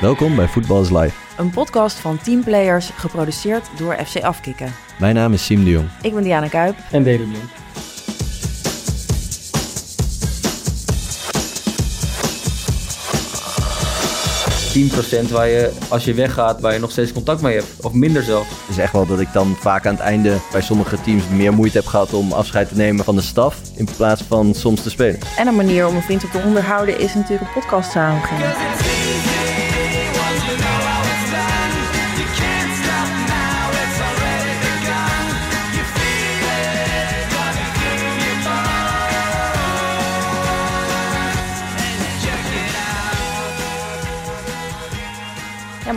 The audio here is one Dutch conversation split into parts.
Welkom bij Voetbal is Live. Een podcast van teamplayers geproduceerd door FC Afkikken. Mijn naam is Siem de Jong. Ik ben Diana Kuip. En Dede Blom. procent waar je, als je weggaat, waar je nog steeds contact mee hebt. Of minder zelf. Het is echt wel dat ik dan vaak aan het einde bij sommige teams meer moeite heb gehad om afscheid te nemen van de staf. In plaats van soms te spelen. En een manier om een vriendschap te onderhouden is natuurlijk een podcast samen beginnen.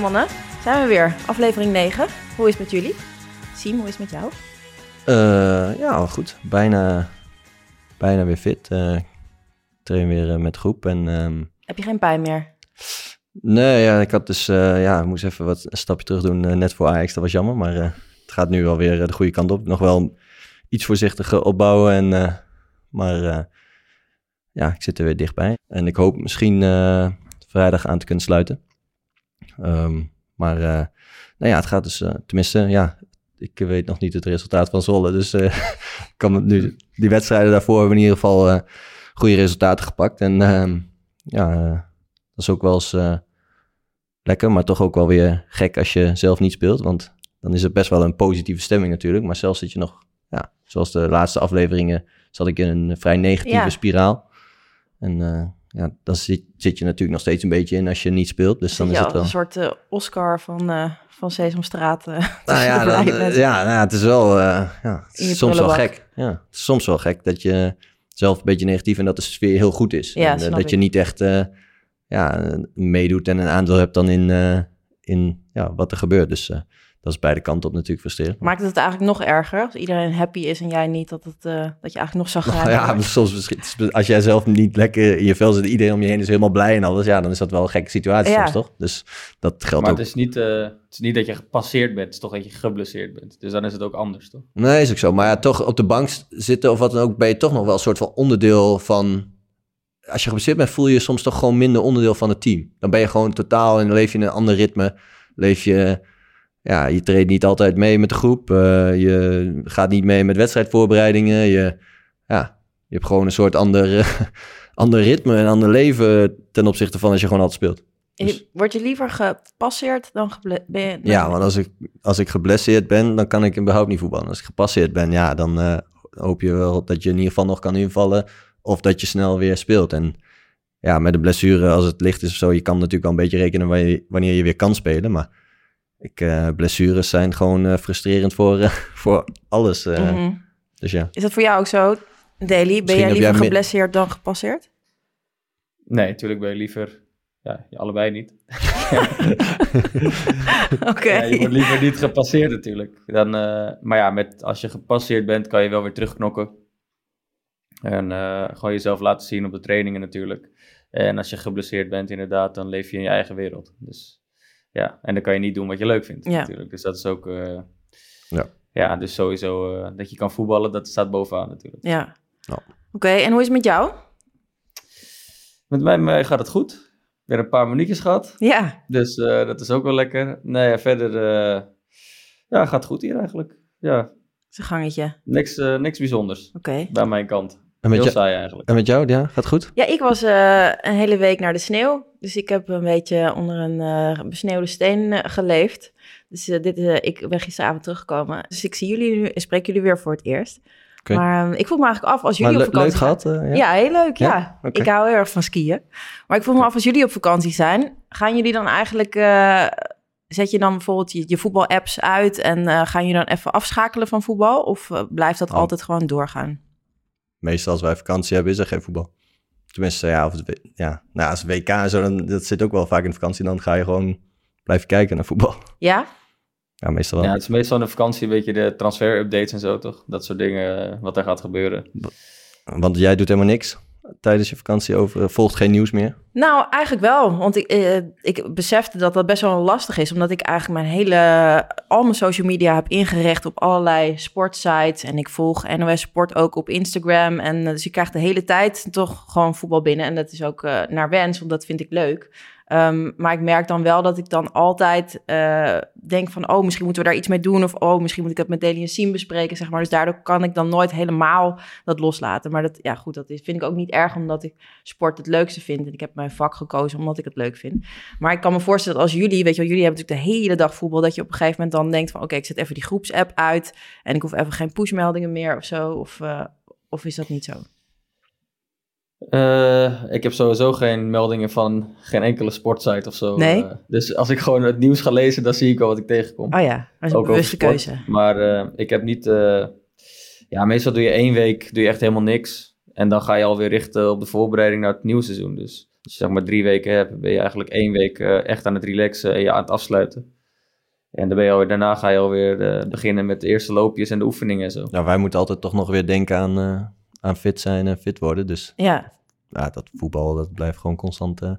Mannen, zijn we weer. Aflevering 9. Hoe is het met jullie? Siem, hoe is het met jou? Uh, ja, goed. Bijna, bijna weer fit. Uh, train weer uh, met groep. En, um... Heb je geen pijn meer? Nee, ja, ik had dus, ja, moest even wat een stapje terug doen net voor Ajax. Dat was jammer, maar het gaat nu alweer de goede kant op. Nog wel iets voorzichtiger opbouwen. En, maar ja, ik zit er weer dichtbij. En ik hoop misschien vrijdag aan te kunnen sluiten. Um, maar uh, nou ja, het gaat dus, uh, tenminste, ja, ik weet nog niet het resultaat van Zolle. Dus uh, kan het nu, die wedstrijden daarvoor hebben in ieder geval goede resultaten gepakt. En ehm, ja, dat is ook wel eens lekker, maar toch ook wel weer gek als je zelf niet speelt. Want dan is het best wel een positieve stemming natuurlijk. Maar zelfs zit je nog, ja, zoals de laatste afleveringen, zat ik in een vrij negatieve ja. spiraal. En ja, dan zit, zit je natuurlijk nog steeds een beetje in als je niet speelt. Dus dan is het wel... een soort uh, Oscar van, uh, van Sesamstraat. Uh, nou ja, dan, ja, nou ja, het is wel ja, het is soms wel gek. Ja, het is soms wel gek dat je zelf een beetje negatief en dat de sfeer heel goed is. Ja, en, dat je niet echt ja, meedoet en een aandeel hebt dan in, in ja, wat er gebeurt. Dus dat is beide kanten op natuurlijk frustrerend. Maakt het het eigenlijk nog erger als iedereen happy is en jij niet, dat, het, uh, dat je eigenlijk nog zag gaan? ja, maar soms misschien, als jij zelf niet lekker in je vel zit, iedereen om je heen is helemaal blij en alles, ja, dan is dat wel een gekke situatie ja. soms, toch? Dus dat geldt maar ook. het is, niet, uh, het is niet dat je gepasseerd bent, het is toch dat je geblesseerd bent. Dus dan is het ook anders, toch? Nee, is ook zo. Maar ja, toch op de bank zitten of wat dan ook, ben je toch nog wel een soort van onderdeel van als je geblesseerd bent, voel je je soms toch gewoon minder onderdeel van het team. Dan ben je gewoon totaal en leef je in een ander ritme. Leef je ja, je treedt niet altijd mee met de groep. Uh, je gaat niet mee met wedstrijdvoorbereidingen. Je, ja, je hebt gewoon een soort ander, ander ritme en ander leven ten opzichte van als je gewoon altijd speelt. Dus... Word je liever gepasseerd dan geblesseerd? Ja, want als ik, als ik geblesseerd ben, dan kan ik überhaupt niet voetballen. Als ik gepasseerd ben, ja, dan uh, hoop je wel dat je in ieder geval nog kan invallen. Of dat je snel weer speelt. En ja, met de blessure, als het licht is of zo, je kan natuurlijk al een beetje rekenen wanneer je, wanneer je weer kan spelen. Maar ik, uh, blessures zijn gewoon uh, frustrerend voor, uh, voor alles. Mm -hmm. Dus ja. Is dat voor jou ook zo, Daily? Ben jij liever geblesseerd dan gepasseerd? Nee, natuurlijk ben je liever... Ja, allebei niet. Oké. Okay. Ja, je wordt liever niet gepasseerd natuurlijk. Dan, maar ja, met, als je gepasseerd bent, kan je wel weer terugknokken. En gewoon jezelf laten zien op de trainingen natuurlijk. En als je geblesseerd bent inderdaad, dan leef je in je eigen wereld. Dus ja, en dan kan je niet doen wat je leuk vindt ja. natuurlijk. Dus dat is ook... Uh, ja. Ja, dus sowieso uh, dat je kan voetballen, dat staat bovenaan natuurlijk. Ja. ja. Oké, en hoe is het met jou? Met mij gaat het goed. Weer een paar minuutjes gehad. Ja. Dus uh, dat is ook wel lekker. Nee, verder ja, gaat goed hier eigenlijk. Ja. Het is een gangetje. Niks, niks bijzonders. Oké. Okay. Bij mijn kant. En met Heel saai eigenlijk. En met jou, ja? Gaat goed? Ja, ik was uh, een hele week naar de sneeuw. Dus ik heb een beetje onder een uh, besneeuwde steen uh, geleefd. Dus dit, ik ben gisteravond teruggekomen. Dus ik zie jullie nu, ik spreek jullie weer voor het eerst. Okay. Maar ik voel me eigenlijk af als jullie maar op vakantie leuk gehad? ja? ja? heel leuk, ja. ja? Okay. Ik hou heel erg van skiën. Maar ik voel me af als jullie op vakantie zijn. Gaan jullie dan eigenlijk... Zet je dan bijvoorbeeld je, je voetbal-apps uit en gaan je dan even afschakelen van voetbal? Of blijft dat oh. altijd gewoon doorgaan? Meestal als wij vakantie hebben, is er geen voetbal. Tenminste, ja, of het, ja. Nou, als WK en zo, dan, dat zit ook wel vaak in de vakantie. Dan ga je gewoon blijven kijken naar voetbal. Ja? Ja, meestal wel. Ja, het is meestal in de vakantie een beetje de transfer-updates en zo, toch? Dat soort dingen, wat er gaat gebeuren. Want jij doet helemaal niks tijdens je vakantie over, volgt geen nieuws meer? Nou, eigenlijk wel. Want ik, eh, ik besefte dat dat best wel lastig is. Omdat ik eigenlijk mijn hele... Al mijn social media heb ingericht op allerlei sportsites. En ik volg NOS Sport ook op Instagram. En eh, dus ik krijg de hele tijd toch gewoon voetbal binnen. En dat is ook naar wens, want dat vind ik leuk. Um, maar ik merk dan wel dat ik dan altijd uh, denk van... oh, misschien moeten we daar iets mee doen... of oh, misschien moet ik het met Deli en bespreken, zeg maar. Dus daardoor kan ik dan nooit helemaal dat loslaten. Maar dat, ja, goed, dat is, vind ik ook niet erg... omdat ik sport het leukste vind. En ik heb mijn vak gekozen omdat ik het leuk vind. Maar ik kan me voorstellen dat als jullie... weet je wel, jullie hebben natuurlijk de hele dag voetbal... dat je op een gegeven moment dan denkt van... oké, ik zet even die groepsapp uit... en ik hoef even geen pushmeldingen meer of zo. Of, uh, of is dat niet zo? Uh, ik heb sowieso geen meldingen van geen enkele sportsite of zo. Nee? Uh, dus als ik gewoon het nieuws ga lezen, dan zie ik wel wat ik tegenkom. Oh ja, dat is een bewuste keuze. Maar uh, ik heb niet... ja, meestal doe je één week doe je echt helemaal niks. En dan ga je alweer richten op de voorbereiding naar het nieuwe seizoen. Dus als je zeg maar drie weken hebt, ben je eigenlijk één week echt aan het relaxen en je aan het afsluiten. En dan ben je alweer, daarna ga je alweer beginnen met de eerste loopjes en de oefeningen en zo. Ja, wij moeten altijd toch nog weer denken aan aan fit zijn en fit worden. Dus ja. ja dat voetbal, dat blijft gewoon constant, uh,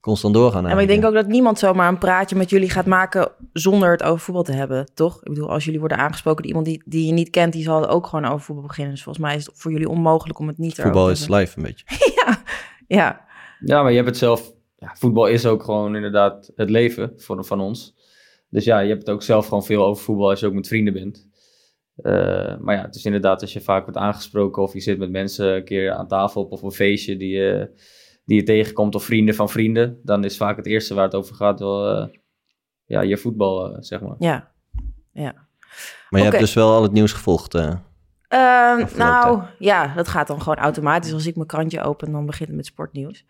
constant doorgaan. En maar ik denk ook dat niemand zomaar een praatje met jullie gaat maken zonder het over voetbal te hebben, toch? Ik bedoel, als jullie worden aangesproken door iemand die, die je niet kent, die zal ook gewoon over voetbal beginnen. Dus volgens mij is het voor jullie onmogelijk om het niet te Voetbal is live een beetje. ja, ja. Ja, maar je hebt het zelf... Ja, voetbal is ook gewoon inderdaad het leven voor, van ons. Dus ja, je hebt het ook zelf gewoon veel over voetbal als je ook met vrienden bent. Uh, maar ja, het is inderdaad als je vaak wordt aangesproken of je zit met mensen een keer aan tafel op of een feestje die je, die je tegenkomt of vrienden van vrienden, dan is vaak het eerste waar het over gaat wel uh, ja, je voetbal, uh, zeg maar. Ja, ja. Maar je okay. hebt dus wel al het nieuws gevolgd? nou, ja, dat gaat dan gewoon automatisch. Als ik mijn krantje open, dan begint het met sportnieuws.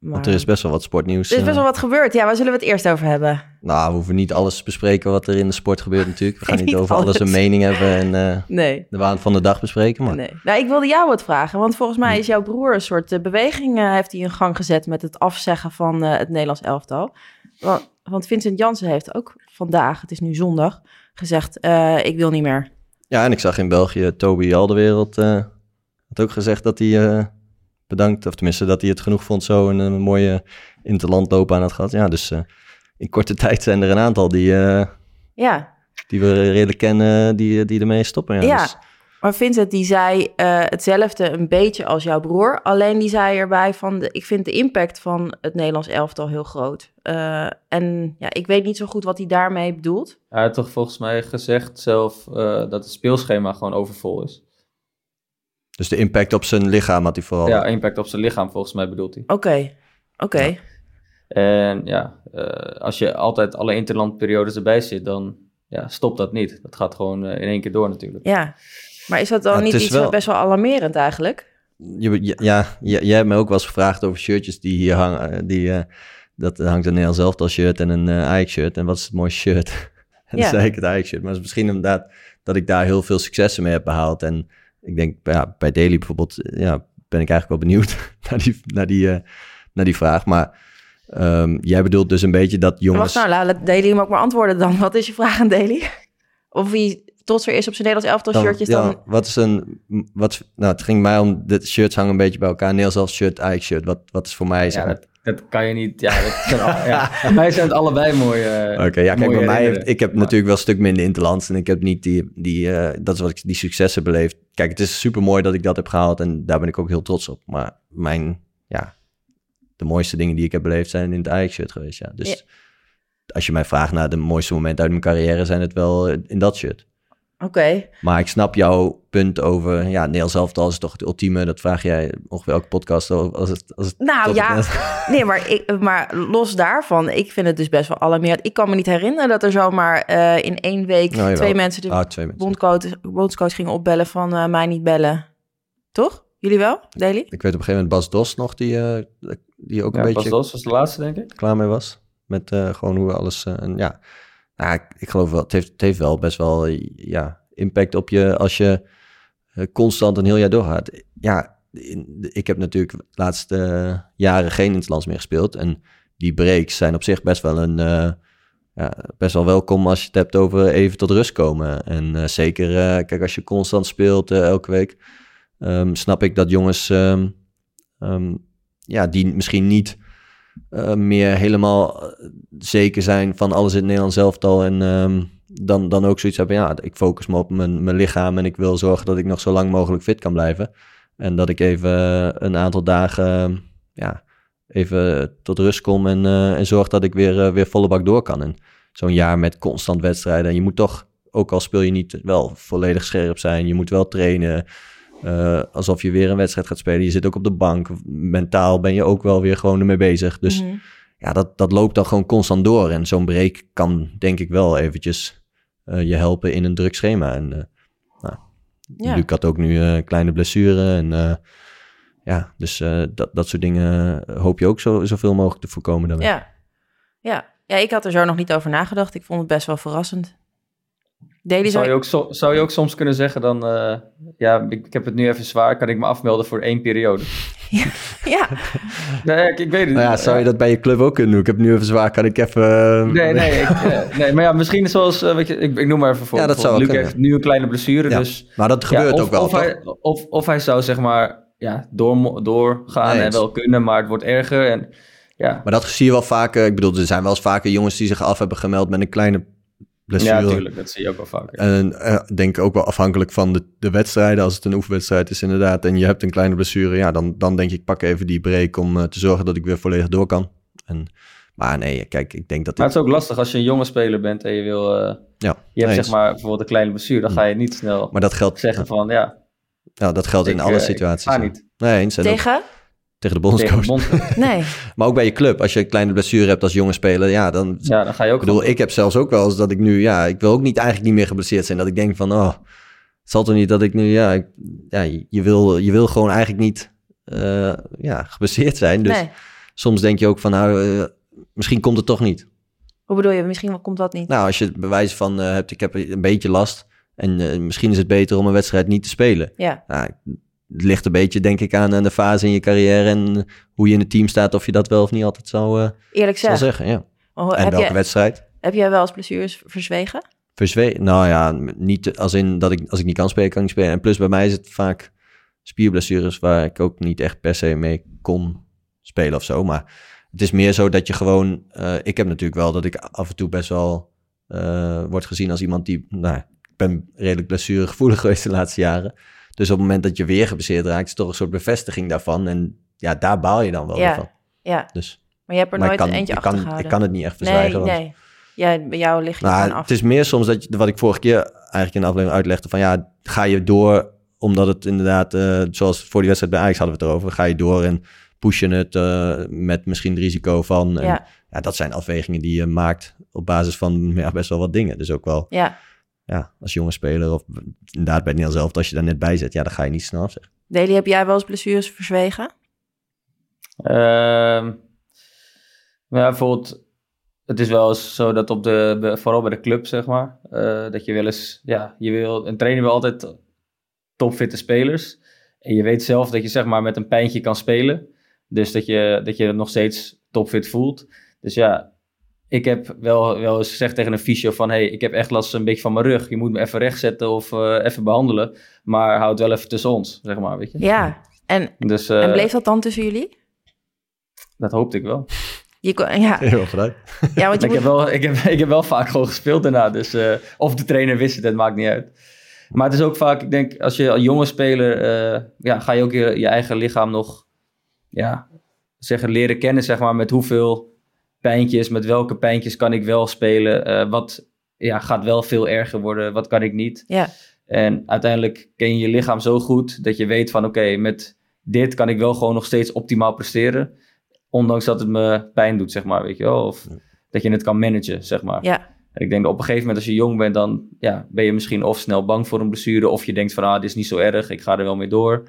Maar... Want er is best wel wat sportnieuws. Er is best wel wat gebeurd. Ja, waar zullen we het eerst over hebben? Nou, we hoeven niet alles bespreken wat er in de sport gebeurt natuurlijk. We gaan niet, niet over alles. alles. een mening hebben en uh, nee. de waan van de dag bespreken. Maar... Nee. Nou, ik wilde jou wat vragen. Want volgens mij is jouw broer een soort uh, beweging... Uh, heeft hij in gang gezet met het afzeggen van het Nederlands elftal. Want, want Vincent Jansen heeft ook vandaag, het is nu zondag, gezegd... ik wil niet meer. Ja, en ik zag in België Toby Alderwereld had ook gezegd dat hij bedankt. Of tenminste, dat hij het genoeg vond zo en een mooie interlandloop aan het gehad. Ja, dus uh, in korte tijd zijn er een aantal die, uh, ja. die we redelijk kennen, die, die ermee stoppen. Ja, ja. Dus. maar Vincent die zei uh, hetzelfde een beetje als jouw broer. Alleen die zei erbij van, de, ik vind de impact van het Nederlands elftal heel groot. en ja, ik weet niet zo goed wat hij daarmee bedoelt. Hij had toch volgens mij gezegd zelf dat het speelschema gewoon overvol is. Dus de impact op zijn lichaam had hij vooral. Ja, impact op zijn lichaam volgens mij bedoelt hij. Oké, okay. oké. Okay. Ja. En ja, uh, als je altijd alle interlandperiodes erbij zit, dan ja, stopt dat niet. Dat gaat gewoon uh, in één keer door natuurlijk. Ja, maar is dat dan ja, niet iets wel... best wel alarmerend eigenlijk? Je, ja, ja, jij hebt me ook wel eens gevraagd over shirtjes die hier hangen. Die, uh, dat hangt een Nederlands elftal shirt en een Ajax shirt. En wat is het mooie shirt? en dan ja. zei ik het Ajax shirt. Maar het is misschien inderdaad dat ik daar heel veel successen mee heb behaald. En ik denk ja, bij Daily bijvoorbeeld, ja, ben ik eigenlijk wel benieuwd naar die, naar die, uh, naar die vraag. Maar um, jij bedoelt dus een beetje dat jongens... Wacht nou, laat Daily hem ook maar antwoorden dan. Wat is je vraag aan Daily? Of wie trots er is op zijn Nederlands elftal shirtjes dan... Ja, wat is een... Wat, nou, het ging mij om... De shirts hangen een beetje bij elkaar. Nederlands elftal shirt, Ajax shirt. Wat, wat is voor mij... Ja, dat, dat kan je niet... Ja, dat zijn al, ja. Wij zijn het allebei mooie... Oké, okay, ja, kijk, bij mij... Heeft, ik heb natuurlijk wel een stuk minder interlands. En ik heb niet die... die uh, dat is wat ik die successen beleefd. Kijk, het is super mooi dat ik dat heb gehaald. En daar ben ik ook heel trots op. Maar mijn... Ja, de mooiste dingen die ik heb beleefd zijn in het Ajax-shirt geweest, ja. Dus... Ja. Als je mij vraagt naar de mooiste momenten uit mijn carrière, zijn het wel in dat shirt. Oké. Okay. Maar ik snap jouw punt over, ja, Nederlands elftal is toch het ultieme. Dat vraag jij ongeveer elke podcast als het, als het Nou ja, het nee, maar, ik, maar los daarvan, ik vind het dus best wel alarmerend. Ik kan me niet herinneren dat er zomaar uh, in één week nou, twee mensen de ah, twee mensen. Bondcoach, bondscoach gingen opbellen van uh, mij niet bellen. Toch? Jullie wel, Daily? Ik weet op een gegeven moment Bas Dos nog, die, uh, die ook ja, een beetje... Bas Dos was de laatste, denk ik. Klaar mee was. Met gewoon hoe we alles... ja, nou, ik, geloof wel, het heeft, het heeft wel best wel, ja impact op je als je uh, constant een heel jaar doorgaat. Ja, ik heb natuurlijk de laatste jaren geen interlands meer gespeeld. En die breaks zijn op zich best wel een... Uh, ja, best wel welkom als je het hebt over even tot rust komen. En zeker, kijk, als je constant speelt elke week... Um, snap ik dat jongens... Um, um, ja, die misschien niet uh, meer helemaal zeker zijn van alles in het Nederlands elftal. En um, dan, dan ook zoiets hebben, ja, ik focus me op mijn, mijn lichaam en ik wil zorgen dat ik nog zo lang mogelijk fit kan blijven. En dat ik even een aantal dagen, ja, even tot rust kom en, en zorg dat ik weer, weer volle bak door kan. En zo'n jaar met constant wedstrijden. En je moet toch, ook al speel je niet wel volledig scherp zijn, je moet wel trainen. Uh, alsof je weer een wedstrijd gaat spelen. Je zit ook op de bank. Mentaal ben je ook wel weer gewoon ermee bezig. Dus mm -hmm. ja, dat, dat loopt dan gewoon constant door. En zo'n break kan denk ik wel eventjes uh, je helpen in een druk schema. En uh, nou, ja. Luc had ook nu een kleine blessure. En ja, dus dat, dat soort dingen hoop je ook zo, zoveel mogelijk te voorkomen daarmee. Ja. ja, ja, ik had er zo nog niet over nagedacht. Ik vond het best wel verrassend. Daily zou, je ook so, zou je ook soms kunnen zeggen dan... Uh, ja, ik, ik, heb het nu even zwaar. Kan ik me afmelden voor één periode? ja. ja. nee, ik, ik weet het nou ja, zou je dat bij je club ook kunnen doen? Ik heb het nu even zwaar. Kan ik even... Uh, nee, nee, ik, uh, nee. Maar ja, misschien zoals... weet je, ik, ik noem maar even voor. Ja, dat zou Luc kunnen. heeft nu een kleine blessure, ja. dus... Maar dat gebeurt ja, of, ook wel, of toch? Hij, of, of hij zou zeg maar ja, door, doorgaan Nee, en wel kunnen, maar het wordt erger. En, ja, Maar dat zie je wel vaker. Ik bedoel, er zijn wel eens vaker jongens die zich af hebben gemeld met een kleine blessure. ja, natuurlijk. Dat zie je ook wel vaak. En eh, denk ook wel afhankelijk van de, de wedstrijden. Als het een oefenwedstrijd is inderdaad en je hebt een kleine blessure. Ja, dan, dan denk ik pak even die break om eh, te zorgen dat ik weer volledig door kan. En, maar nee, kijk, ik denk dat... Maar ik- het is ook lastig als je een jonge speler bent en je wil... eh, ja, je hebt eens. zeg maar bijvoorbeeld een kleine blessure, dan ga je niet snel Maar dat geldt, zeggen van ja, ja, dat geldt in alle ik situaties. niet. Nee, eens. Tegen? Tegen de bondscoach. Nee. Maar ook bij je club. Als je een kleine blessure hebt als jonge speler, ja, dan... Ja, dan ga je ook Ik bedoel, ik heb zelfs ook wel eens dat ik nu, ja, ik wil ook niet eigenlijk niet meer geblesseerd zijn. Dat ik denk van, oh, het zal toch niet dat ik nu, ja, ik, ja je, wil, je wil gewoon eigenlijk niet, eh, ja, geblesseerd zijn. Dus nee. soms denk je ook van, nou, eh, misschien komt het toch niet. Hoe bedoel je? Misschien komt dat niet. Nou, als je het bewijs van eh, hebt, ik heb een beetje last en misschien is het beter om een wedstrijd niet te spelen. Ja. Nou, het ligt een beetje, denk ik, aan, aan de fase in je carrière en hoe je in het team staat, of je dat wel of niet altijd zou, eh, Eerlijk zeggen. Ja. Oh, En welke je, wedstrijd? heb jij wel eens blessures verzwegen? Verzwee nou ja, niet als in dat ik als ik niet kan spelen, kan ik niet spelen. En plus bij mij is het vaak spierblessures waar ik ook niet echt per se mee kon spelen of zo. Maar het is meer zo dat je gewoon. eh, ik heb natuurlijk wel dat ik af en toe best wel eh word gezien als iemand die. Nou, ik ben redelijk blessuregevoelig geweest de laatste jaren. Dus op het moment dat je weer geblesseerd raakt, is het toch een soort bevestiging daarvan. En ja, daar baal je dan wel Ja. van. Ja. Dus, Maar je hebt er nooit kan, eentje ik, kan, ik kan het niet echt Nee, verzwijgen. want- nee. Ja, bij jou ligt nou, gewoon af. het is meer soms dat je, wat ik vorige keer eigenlijk in de aflevering uitlegde, van ja, ga je door, omdat het inderdaad, eh, zoals voor die wedstrijd bij Ajax hadden we het erover, ga je door en push je het eh, met misschien het risico van. En, ja. Ja. dat zijn afwegingen die je maakt op basis van ja, best wel wat dingen. Dus ook wel, Ja. Ja, als jonge speler of inderdaad bij het Nederlands zelf, als je daar net bij zit, ja, dan ga je niet snel afzeggen. Deli, heb jij wel eens blessures verzwegen? Ehm, ja, bijvoorbeeld, het is wel eens zo dat op de, vooral bij de club, zeg maar, eh, dat je wel eens, ja, je wil, een trainer wil altijd topfitte spelers. En je weet zelf dat je zeg maar met een pijntje kan spelen. Dus dat je, dat je het nog steeds topfit voelt. Dus ja, ik heb wel, wel eens gezegd tegen een fysio van... hey, ik heb echt last een beetje van mijn rug. Je moet me even rechtzetten of eh, even behandelen. Maar houd wel even tussen ons, zeg maar, weet je. Ja. En, Dus eh, en bleef dat dan tussen jullie? dat hoopte ik wel. Je kon, ja. Heel vooruit. ja, want je ik, heb wel, ik, heb, ik heb wel vaak gewoon gespeeld daarna. Dus, eh, of de trainer wist het, het maakt niet uit. Maar het is ook vaak, ik denk, als je als jonge speler... eh, ja, ga je ook je, je eigen lichaam nog... Ja, zeggen, leren kennen, zeg maar, met hoeveel pijntjes... met welke pijntjes kan ik wel spelen. eh, wat ja, gaat wel veel erger worden, wat kan ik niet. ja. En uiteindelijk ken je je lichaam zo goed... dat je weet van, oké, met dit kan ik wel gewoon nog steeds optimaal presteren... Ondanks dat het me pijn doet, zeg maar, weet je wel. Of dat je het kan managen, zeg maar. Ja. En ik denk dat op een gegeven moment als je jong bent, dan ja, ben je misschien of snel bang voor een blessure, of je denkt van, ah, dit is niet zo erg, ik ga er wel mee door.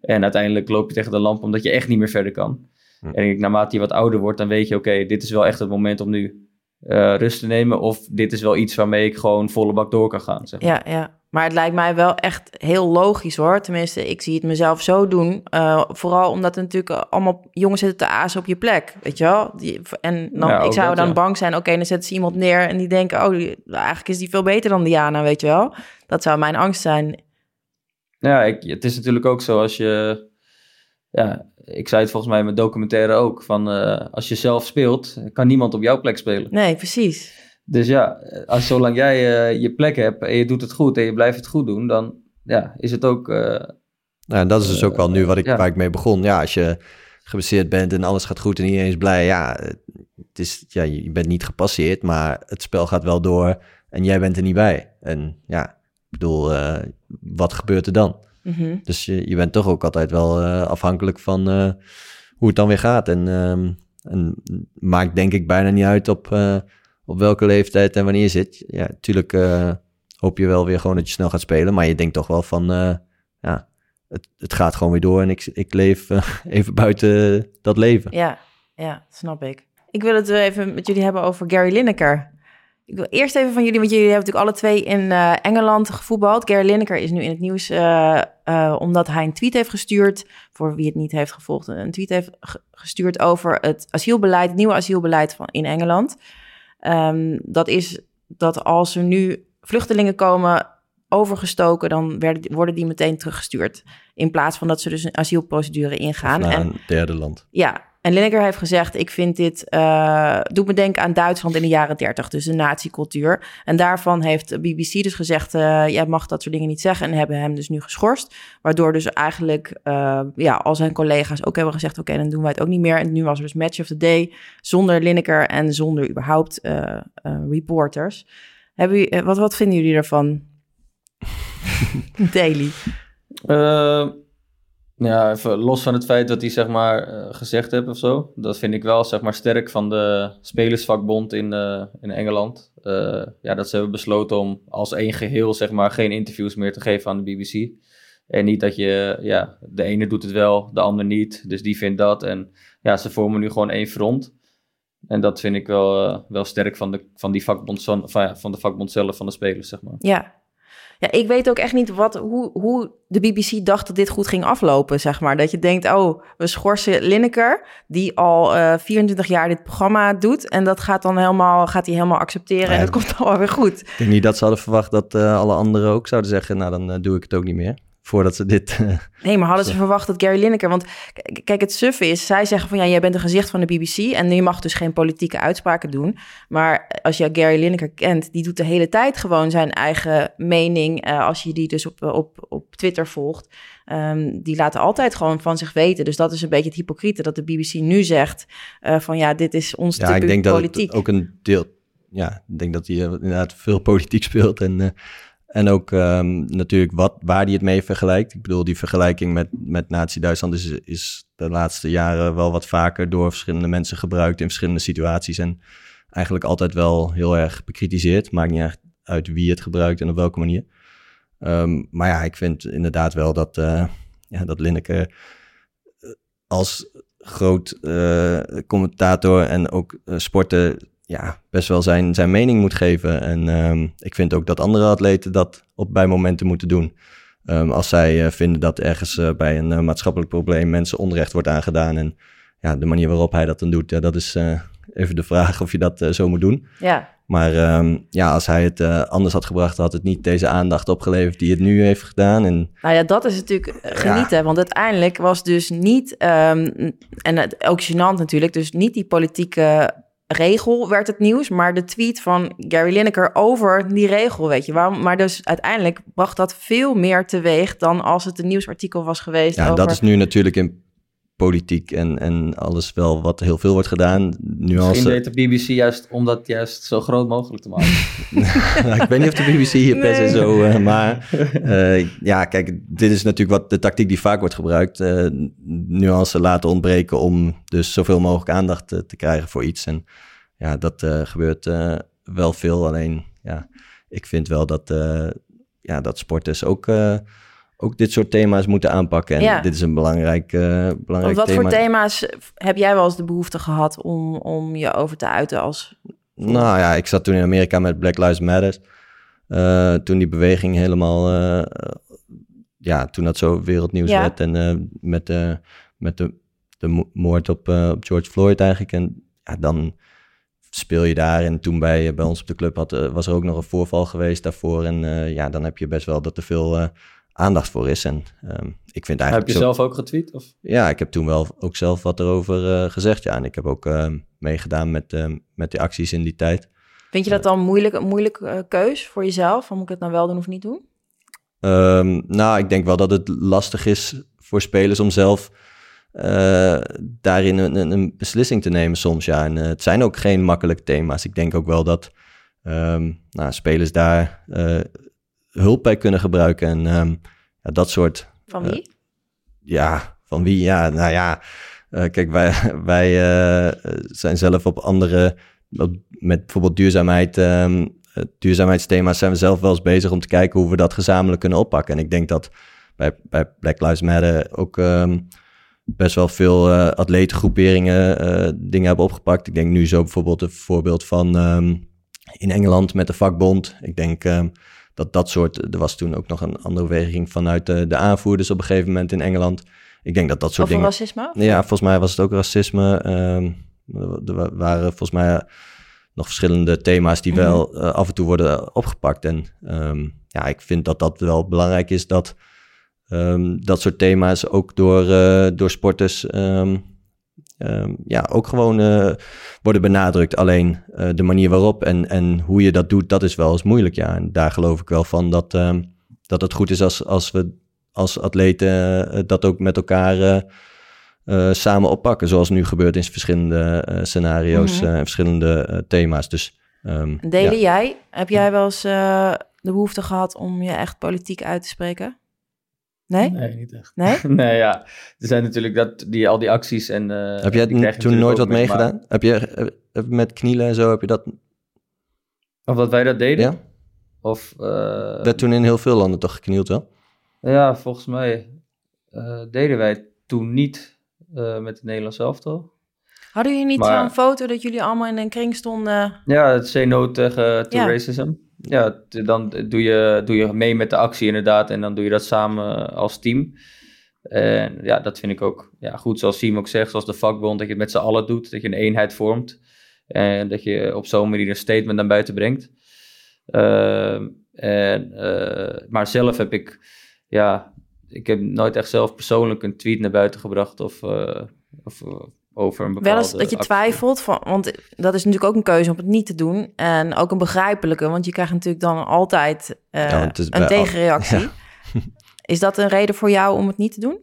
En uiteindelijk loop je tegen de lamp omdat je echt niet meer verder kan. Hm. En ik naarmate je wat ouder wordt, dan weet je, oké, dit is wel echt het moment om nu eh, rust te nemen. Of dit is wel iets waarmee ik gewoon volle bak door kan gaan. Zeg maar. Ja, ja. Maar het lijkt mij wel echt heel logisch hoor. Tenminste, ik zie het mezelf zo doen. Eh, vooral omdat er natuurlijk allemaal jongens zitten te azen op je plek. Weet je wel? Die, en dan, Ja, ik zou dat, dan ja. bang zijn. Oké, dan zetten ze iemand neer en die denken... oh, die- eigenlijk is die veel beter dan Diana, weet je wel? Dat zou mijn angst zijn. Ja, ik, het is natuurlijk ook zo als je... Ja, ik zei het volgens mij in mijn documentaire ook, van als je zelf speelt, kan niemand op jouw plek spelen. Nee, precies. Dus ja, als zolang jij je plek hebt en je doet het goed en je blijft het goed doen, dan ja, is het ook... nou, dat is dus ook wel nu wat ik, waar ik mee begon. Ja, als je geblesseerd bent en alles gaat goed en iedereen is blij. Ja, het is, ja, je bent niet gepasseerd, maar het spel gaat wel door en jij bent er niet bij. En ja, ik bedoel, uh, wat gebeurt er dan? Mhm. Dus je, je bent toch ook altijd wel uh, afhankelijk van uh, hoe het dan weer gaat. En, um, en maakt denk ik bijna niet uit op, op welke leeftijd en wanneer je zit. Ja, natuurlijk hoop je wel weer gewoon dat je snel gaat spelen, maar je denkt toch wel van, ja, het, het gaat gewoon weer door en ik, ik leef uh, even buiten dat leven. Ja, ja, snap ik. Ik wil het even met jullie hebben over Gary Lineker. Ik wil eerst even van jullie, want jullie hebben natuurlijk alle twee in uh, Engeland gevoetbald. Gary Lineker is nu in het nieuws uh, omdat hij een tweet heeft gestuurd, voor wie het niet heeft gevolgd, een tweet heeft gestuurd over het asielbeleid, het nieuwe asielbeleid van in Engeland. Um, dat is dat als er nu vluchtelingen komen overgestoken, dan werden, worden die meteen teruggestuurd. In plaats van dat ze dus een asielprocedure ingaan. Naar en, een derde land. Ja, en Lineker heeft gezegd: Ik vind dit. Uh, doet me denken aan Duitsland in de jaren 30, dus de nazi-cultuur. En daarvan heeft de BBC dus gezegd: uh, Jij mag dat soort dingen niet zeggen. En hebben hem dus nu geschorst. Waardoor dus eigenlijk, uh, ja, al zijn collega's ook hebben gezegd: Oké, okay, dan doen wij het ook niet meer. En nu was er dus Match of the Day zonder Lineker en zonder überhaupt reporters. Hebben, u, wat, wat vinden jullie ervan? Daily. Uh, ja, even los van het feit dat hij zeg maar uh, gezegd heeft of zo. Dat vind ik wel zeg maar sterk van de spelersvakbond in, uh, in Engeland. ja, dat ze hebben besloten om als één geheel zeg maar geen interviews meer te geven aan de BBC. En niet dat je, ja, de ene doet het wel, de ander niet. Dus die vindt dat. En ja, ze vormen nu gewoon één front. En dat vind ik wel, wel sterk van, de, van die vakbond, van, van de vakbond zelf, van de spelers, zeg maar. Ja, ja, ik weet ook echt niet wat, hoe, hoe de BBC dacht dat dit goed ging aflopen, zeg maar. Dat je denkt, oh, we schorsen Lineker, die al uh, 24 jaar dit programma doet. En dat gaat dan helemaal, gaat hij helemaal accepteren ja, en het komt allemaal weer goed. Ik denk niet dat ze hadden verwacht dat uh, alle anderen ook zouden zeggen, nou dan uh, doe ik het ook niet meer voordat ze dit... Uh, nee, maar hadden ze verwacht dat Gary Lineker... Want kijk, het suffe is, zij zeggen van... ja, jij bent een gezicht van de BBC... en je mag dus geen politieke uitspraken doen. Maar als je Gary Lineker kent... die doet de hele tijd gewoon zijn eigen mening... Uh, als je die dus op, op, op Twitter volgt... Um, die laten altijd gewoon van zich weten. Dus dat is een beetje het hypocriete... dat de BBC nu zegt uh, van... ja, dit is ons ja, ik denk politiek. dat ook een deel... Ja, ik denk dat hij inderdaad veel politiek speelt... en en ook um, natuurlijk wat, waar hij het mee vergelijkt. Ik bedoel, die vergelijking met, met Nazi-Duitsland is, is de laatste jaren wel wat vaker door verschillende mensen gebruikt in verschillende situaties. En eigenlijk altijd wel heel erg bekritiseerd. Maakt niet echt uit wie het gebruikt en op welke manier. Um, maar ja, ik vind inderdaad wel dat, uh, ja, dat Linneke eh, als groot uh, commentator en ook sporten ja, best wel zijn, zijn mening moet geven. En um, ik vind ook dat andere atleten dat op bij momenten moeten doen. Um, als zij uh, vinden dat ergens uh, bij een uh, maatschappelijk probleem mensen onrecht wordt aangedaan. En ja, de manier waarop hij dat dan doet, ja, dat is even de vraag of je dat zo moet doen. Ja. Maar um, ja, als hij het anders had gebracht, had het niet deze aandacht opgeleverd die het nu heeft gedaan. En, nou ja, dat is natuurlijk genieten. Ja. Want uiteindelijk was dus niet, en ook gênant natuurlijk, dus niet die politieke regel werd het nieuws, maar de tweet van Gary Lineker over die regel, weet je waarom? Maar dus uiteindelijk bracht dat veel meer teweeg dan als het een nieuwsartikel was geweest. Ja, dat is nu natuurlijk in politiek en, en alles wel wat heel veel wordt gedaan. Nuance... Misschien deed de BBC juist om dat juist zo groot mogelijk te maken. nou, ik weet niet of de BBC hier nee. per se zo... Uh, maar uh, ja, kijk, dit is natuurlijk wat de tactiek die vaak wordt gebruikt. Uh, nuance laten ontbreken om dus zoveel mogelijk aandacht te, te krijgen voor iets. En ja, dat gebeurt wel veel. Alleen, ja, ik vind wel dat, ja, dat sporters ook ook dit soort thema's moeten aanpakken. En ja. dit is een belangrijk, uh, belangrijk wat thema. voor thema's heb jij wel eens de behoefte gehad om, om je over te uiten als... Nou ja, ik zat toen in Amerika met Black Lives Matter. Uh, toen die beweging helemaal... Uh, ja, toen dat zo wereldnieuws ja. werd. En met, de, met de, de moord op, op George Floyd eigenlijk. En ja, dan speel je daar. En toen bij, bij ons op de club had, was er ook nog een voorval geweest daarvoor. En ja, dan heb je best wel dat er veel aandacht voor is. En ehm, ik vind eigenlijk... Heb je zelf ook getweet? Of? Ja, ik heb toen wel ook zelf wat erover gezegd. Ja, en ik heb ook meegedaan met, met die acties in die tijd. Vind je dat dan moeilijk, een moeilijke keus voor jezelf? Om ik het nou wel doen of niet doen? Um, nou, ik denk wel dat het lastig is voor spelers om zelf uh, daarin een, een, beslissing te nemen soms. Ja, en uh, het zijn ook geen makkelijke thema's. Ik denk ook wel dat um, nou, spelers daar uh, hulp bij kunnen gebruiken. En um, ja, dat soort. Van wie? ja, van wie? Ja, nou ja. kijk, wij, wij zijn zelf op andere. Met bijvoorbeeld duurzaamheid duurzaamheidsthema's zijn we zelf wel eens bezig om te kijken hoe we dat gezamenlijk kunnen oppakken. En ik denk dat bij, bij Black Lives Matter ook um, best wel veel uh, atletengroeperingen uh, dingen hebben opgepakt. Ik denk nu zo bijvoorbeeld een voorbeeld van um, in Engeland met de vakbond. Ik denk um, dat dat soort, er was toen ook nog een andere beweging vanuit de, de aanvoerders op een gegeven moment in Engeland. Ik denk dat dat soort Over dingen... racisme? Ja, volgens mij was het ook racisme. er waren volgens mij nog verschillende thema's die wel mhm. eh, af en toe worden opgepakt. En ehm, ja, ik vind dat dat wel belangrijk is dat ehm, dat soort thema's ook door, uh, door sporters ehm, ja, ook gewoon uh, worden benadrukt. Alleen de manier waarop en, en hoe je dat doet, dat is wel eens moeilijk. Ja, en daar geloof ik wel van dat, dat het goed is als, als we als atleten dat ook met elkaar samen oppakken. Zoals nu gebeurt in verschillende scenario's mhm. en verschillende thema's. Dus, um, Delen jij, heb jij wel eens de behoefte gehad om je echt politiek uit te spreken? Nee? Nee, niet echt. Nee? nee, ja. Er zijn natuurlijk dat, die, al die acties en... heb jij toen nooit wat meegedaan? Heb je met knielen en zo, heb je dat... Of dat wij dat deden? Ja. Of... werd toen in heel veel landen toch geknield wel? Ja, volgens mij deden wij toen niet uh, met het Nederlands elftal. Hadden jullie niet maar, een foto dat jullie allemaal in een kring stonden? Ja, het say no tegen to racism. Ja, dan doe je, doe je mee met de actie inderdaad en dan doe je dat samen als team. En ja, dat vind ik ook ja, goed, zoals Siem ook zegt, zoals de vakbond, dat je het met z'n allen doet, dat je een eenheid vormt. En dat je op zo'n manier een statement naar buiten brengt. Uh, en, uh, maar zelf heb ik, ja, ik heb nooit echt zelf persoonlijk een tweet naar buiten gebracht of, uh, of over een bepaalde Wel eens dat je twijfelt, van, want dat is natuurlijk ook een keuze om het niet te doen. En ook een begrijpelijke, want je krijgt natuurlijk dan altijd uh, ja, een tegenreactie. Ja. Is dat een reden voor jou om het niet te doen?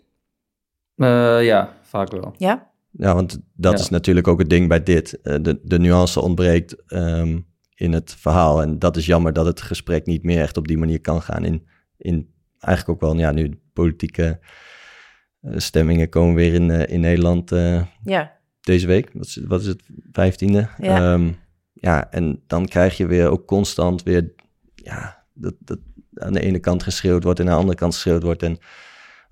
ja, vaak wel. Ja? Ja, want dat is natuurlijk ook het ding bij dit. de, de nuance ontbreekt um, in het verhaal. En dat is jammer dat het gesprek niet meer echt op die manier kan gaan in, in eigenlijk ook wel, ja, nu politieke uh, stemmingen komen weer in, uh, in Nederland uh, ja. deze week. Wat is, wat is het, vijftiende? Ja. Um, ja, en dan krijg je weer ook constant weer, ja, dat, dat aan de ene kant geschreeuwd wordt en aan de andere kant geschreeuwd wordt. En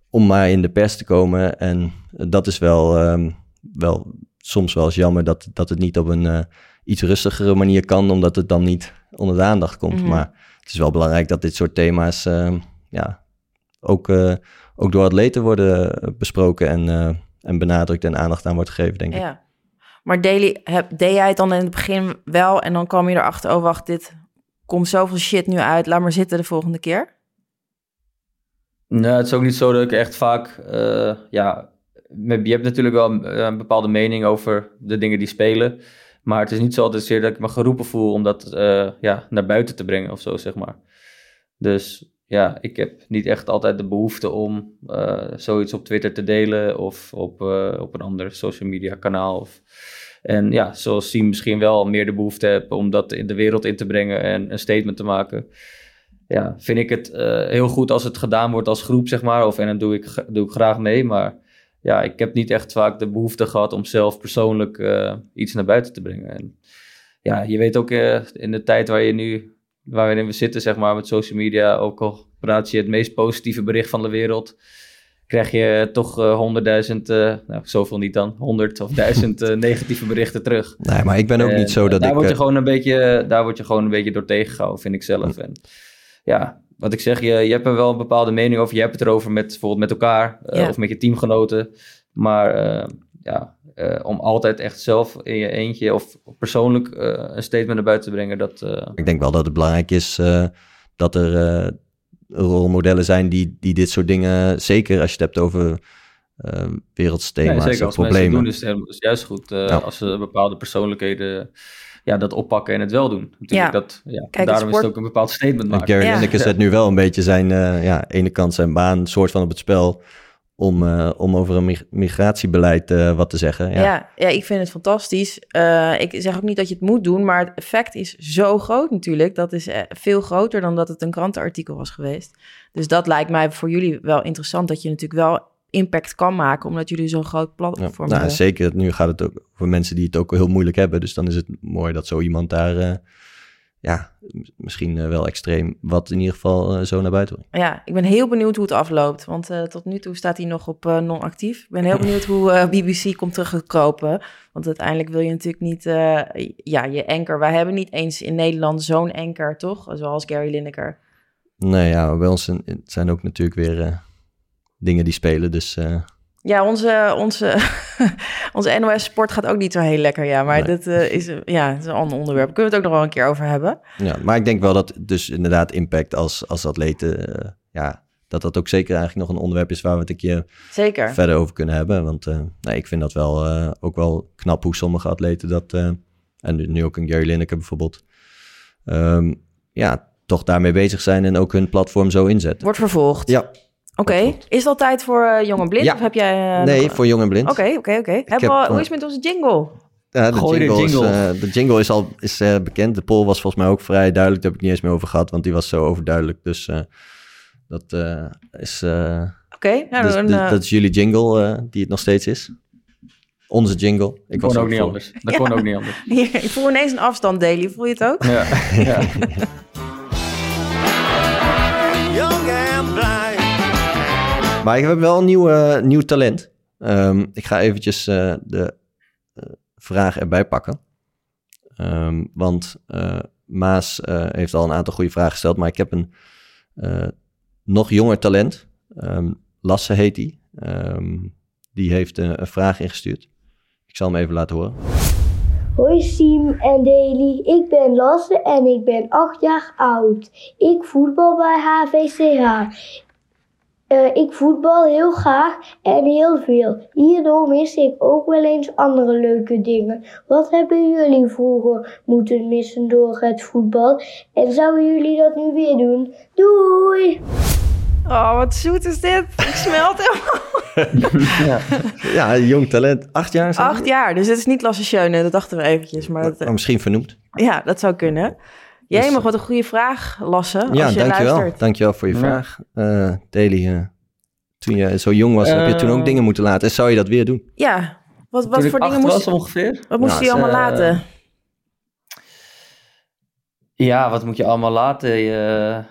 om maar in de pers te komen. En dat is wel, um, wel soms wel eens jammer dat, dat het niet op een uh, iets rustigere manier kan, omdat het dan niet onder de aandacht komt. Mm -hmm. Maar het is wel belangrijk dat dit soort thema's uh, ja, ook, uh, ook door atleten worden besproken en, uh, en benadrukt en aandacht aan wordt gegeven, denk ja. ik. Maar Daily, heb, deed jij het dan in het begin wel en dan kwam je erachter, oh wacht, dit komt zoveel shit nu uit, laat maar zitten de volgende keer? Nee, het is ook niet zo dat ik echt vaak, uh, ja, je hebt natuurlijk wel een, een, bepaalde mening over de dingen die spelen. Maar het is niet zo altijd zeer dat ik me geroepen voel om dat uh, ja, naar buiten te brengen of zo, zeg maar. Dus ja, ik heb niet echt altijd de behoefte om uh, zoiets op Twitter te delen of op, uh, op een ander social media kanaal. Of, en ja, zoals Siem misschien wel meer de behoefte heb om dat in de wereld in te brengen en een statement te maken. Ja, vind ik het uh, heel goed als het gedaan wordt als groep, zeg maar. Of, en dan doe ik, doe ik graag mee. Maar ja, ik heb niet echt vaak de behoefte gehad om zelf persoonlijk iets naar buiten te brengen. En ja, je weet ook in de tijd waar je nu waarin we zitten, zeg maar, met social media, ook al praat je het meest positieve bericht van de wereld, krijg je toch honderdduizend, uh, uh, nou, zoveel niet dan, honderd of duizend uh, negatieve berichten terug. Nee, maar ik ben ook en, niet zo dat daar ik... Word je gewoon een beetje, daar word je gewoon een beetje door tegengehouden, vind ik zelf. En ja, wat ik zeg, je, je hebt er wel een bepaalde mening over. Je hebt het erover met, bijvoorbeeld met elkaar ja. of met je teamgenoten. Maar ja, uh, om altijd echt zelf in je eentje of persoonlijk uh, een statement naar buiten te brengen. Dat, uh... Ik denk wel dat het belangrijk is dat er rolmodellen zijn die, die dit soort dingen, zeker als je het hebt over uh, wereldthema's nee, zeker als problemen. Mensen doen, is het juist goed uh, als ze bepaalde persoonlijkheden ja, dat oppakken en het wel doen. Natuurlijk ja. Dat, ja, Kijk, daarom sport... is het ook een bepaald statement maken. Gary ja. Lineker zet nu wel een beetje zijn, uh, ja, ene kant zijn baan soort van op het spel om, uh, om over een migratiebeleid uh, wat te zeggen. Ja. ja. Ja, ik vind het fantastisch. Uh, ik zeg ook niet dat je het moet doen, maar het effect is zo groot natuurlijk. Dat is veel groter dan dat het een krantenartikel was geweest. Dus dat lijkt mij voor jullie wel interessant, dat je natuurlijk wel impact kan maken, omdat jullie zo'n groot platform ja, nou, hebben. Zeker, nu gaat het ook voor mensen die het ook heel moeilijk hebben. Dus dan is het mooi dat zo iemand daar ja, misschien uh, wel extreem wat in ieder geval uh, zo naar buiten brengt. Ja, ik ben heel benieuwd hoe het afloopt. Want uh, tot nu toe staat hij nog op non-actief. Ik ben heel benieuwd hoe BBC komt teruggekropen. Want uiteindelijk wil je natuurlijk niet... ja, je anker. Wij hebben niet eens in Nederland zo'n anker, toch? Zoals Gary Lineker. Nee, ja, bij ons zijn ook natuurlijk weer dingen die spelen. Dus ja, onze, onze, onze NOS Sport gaat ook niet zo heel lekker, ja. Maar nee. dat uh, is, ja, is een ander onderwerp. Kunnen we het ook nog wel een keer over hebben. Ja, maar ik denk wel dat dus inderdaad impact als, als atleten... Uh, ja, dat dat ook zeker eigenlijk nog een onderwerp is... waar we het een keer zeker. verder over kunnen hebben. Want uh, nee, ik vind dat wel ook wel knap hoe sommige atleten dat... en nu, nu ook een Gary Lineker bijvoorbeeld... Um, ja, toch daarmee bezig zijn en ook hun platform zo inzetten. Wordt vervolgd. Ja, Oké, okay. is dat tijd voor uh, Jong en Blind? Ja. Of heb jij, uh, nee, nog... voor Jong en Blind. Oké, oké, oké. Hoe is het met onze jingle? Ja, de, Gooi jingle de jingle. Is, uh, de jingle is al is, bekend. De poll was volgens mij ook vrij duidelijk. Daar heb ik niet eens meer over gehad, want die was zo overduidelijk. Dus dat is... Oké, okay, nou, dus, dan, dat is jullie jingle, die het nog steeds is. Onze jingle. Ik kon ook niet voor. anders. Dat ja. kon ook niet anders. ik voel ineens een afstand, Daily. Voel je het ook? Ja. Maar ik heb wel een nieuw, nieuw talent. Um, ik ga eventjes uh, de uh, vraag erbij pakken. Um, want Maas heeft al een aantal goede vragen gesteld, maar ik heb een nog jonger talent. Um, Lasse heet die. die heeft een, vraag ingestuurd. Ik zal hem even laten horen. Hoi Siem en Daily, ik ben Lasse en ik ben 8 jaar oud. Ik voetbal bij HVCH. Uh, ik voetbal heel graag en heel veel. Hierdoor mis ik ook wel eens andere leuke dingen. Wat hebben jullie vroeger moeten missen door het voetbal? En zouden jullie dat nu weer doen? Doei! Oh, wat zoet is dit. Ik smelt helemaal. ja. ja, jong talent. Acht jaar? Zijn Acht jaar, dus het is niet Lasse Schöne. Dat dachten we eventjes. Maar, dat, maar misschien vernoemd. Ja, dat zou kunnen. Jij dus, mag wat een goede vraag, Lasse, als ja, je dankjewel. luistert. Dankjewel voor je ja. vraag. Uh, Daily, uh, toen je zo jong was, uh, heb je toen ook dingen moeten laten. En zou je dat weer doen? Ja. Wat, wat voor dingen moest was ongeveer? Wat moest nou, je allemaal laten? Ja, wat moet je allemaal laten? Je,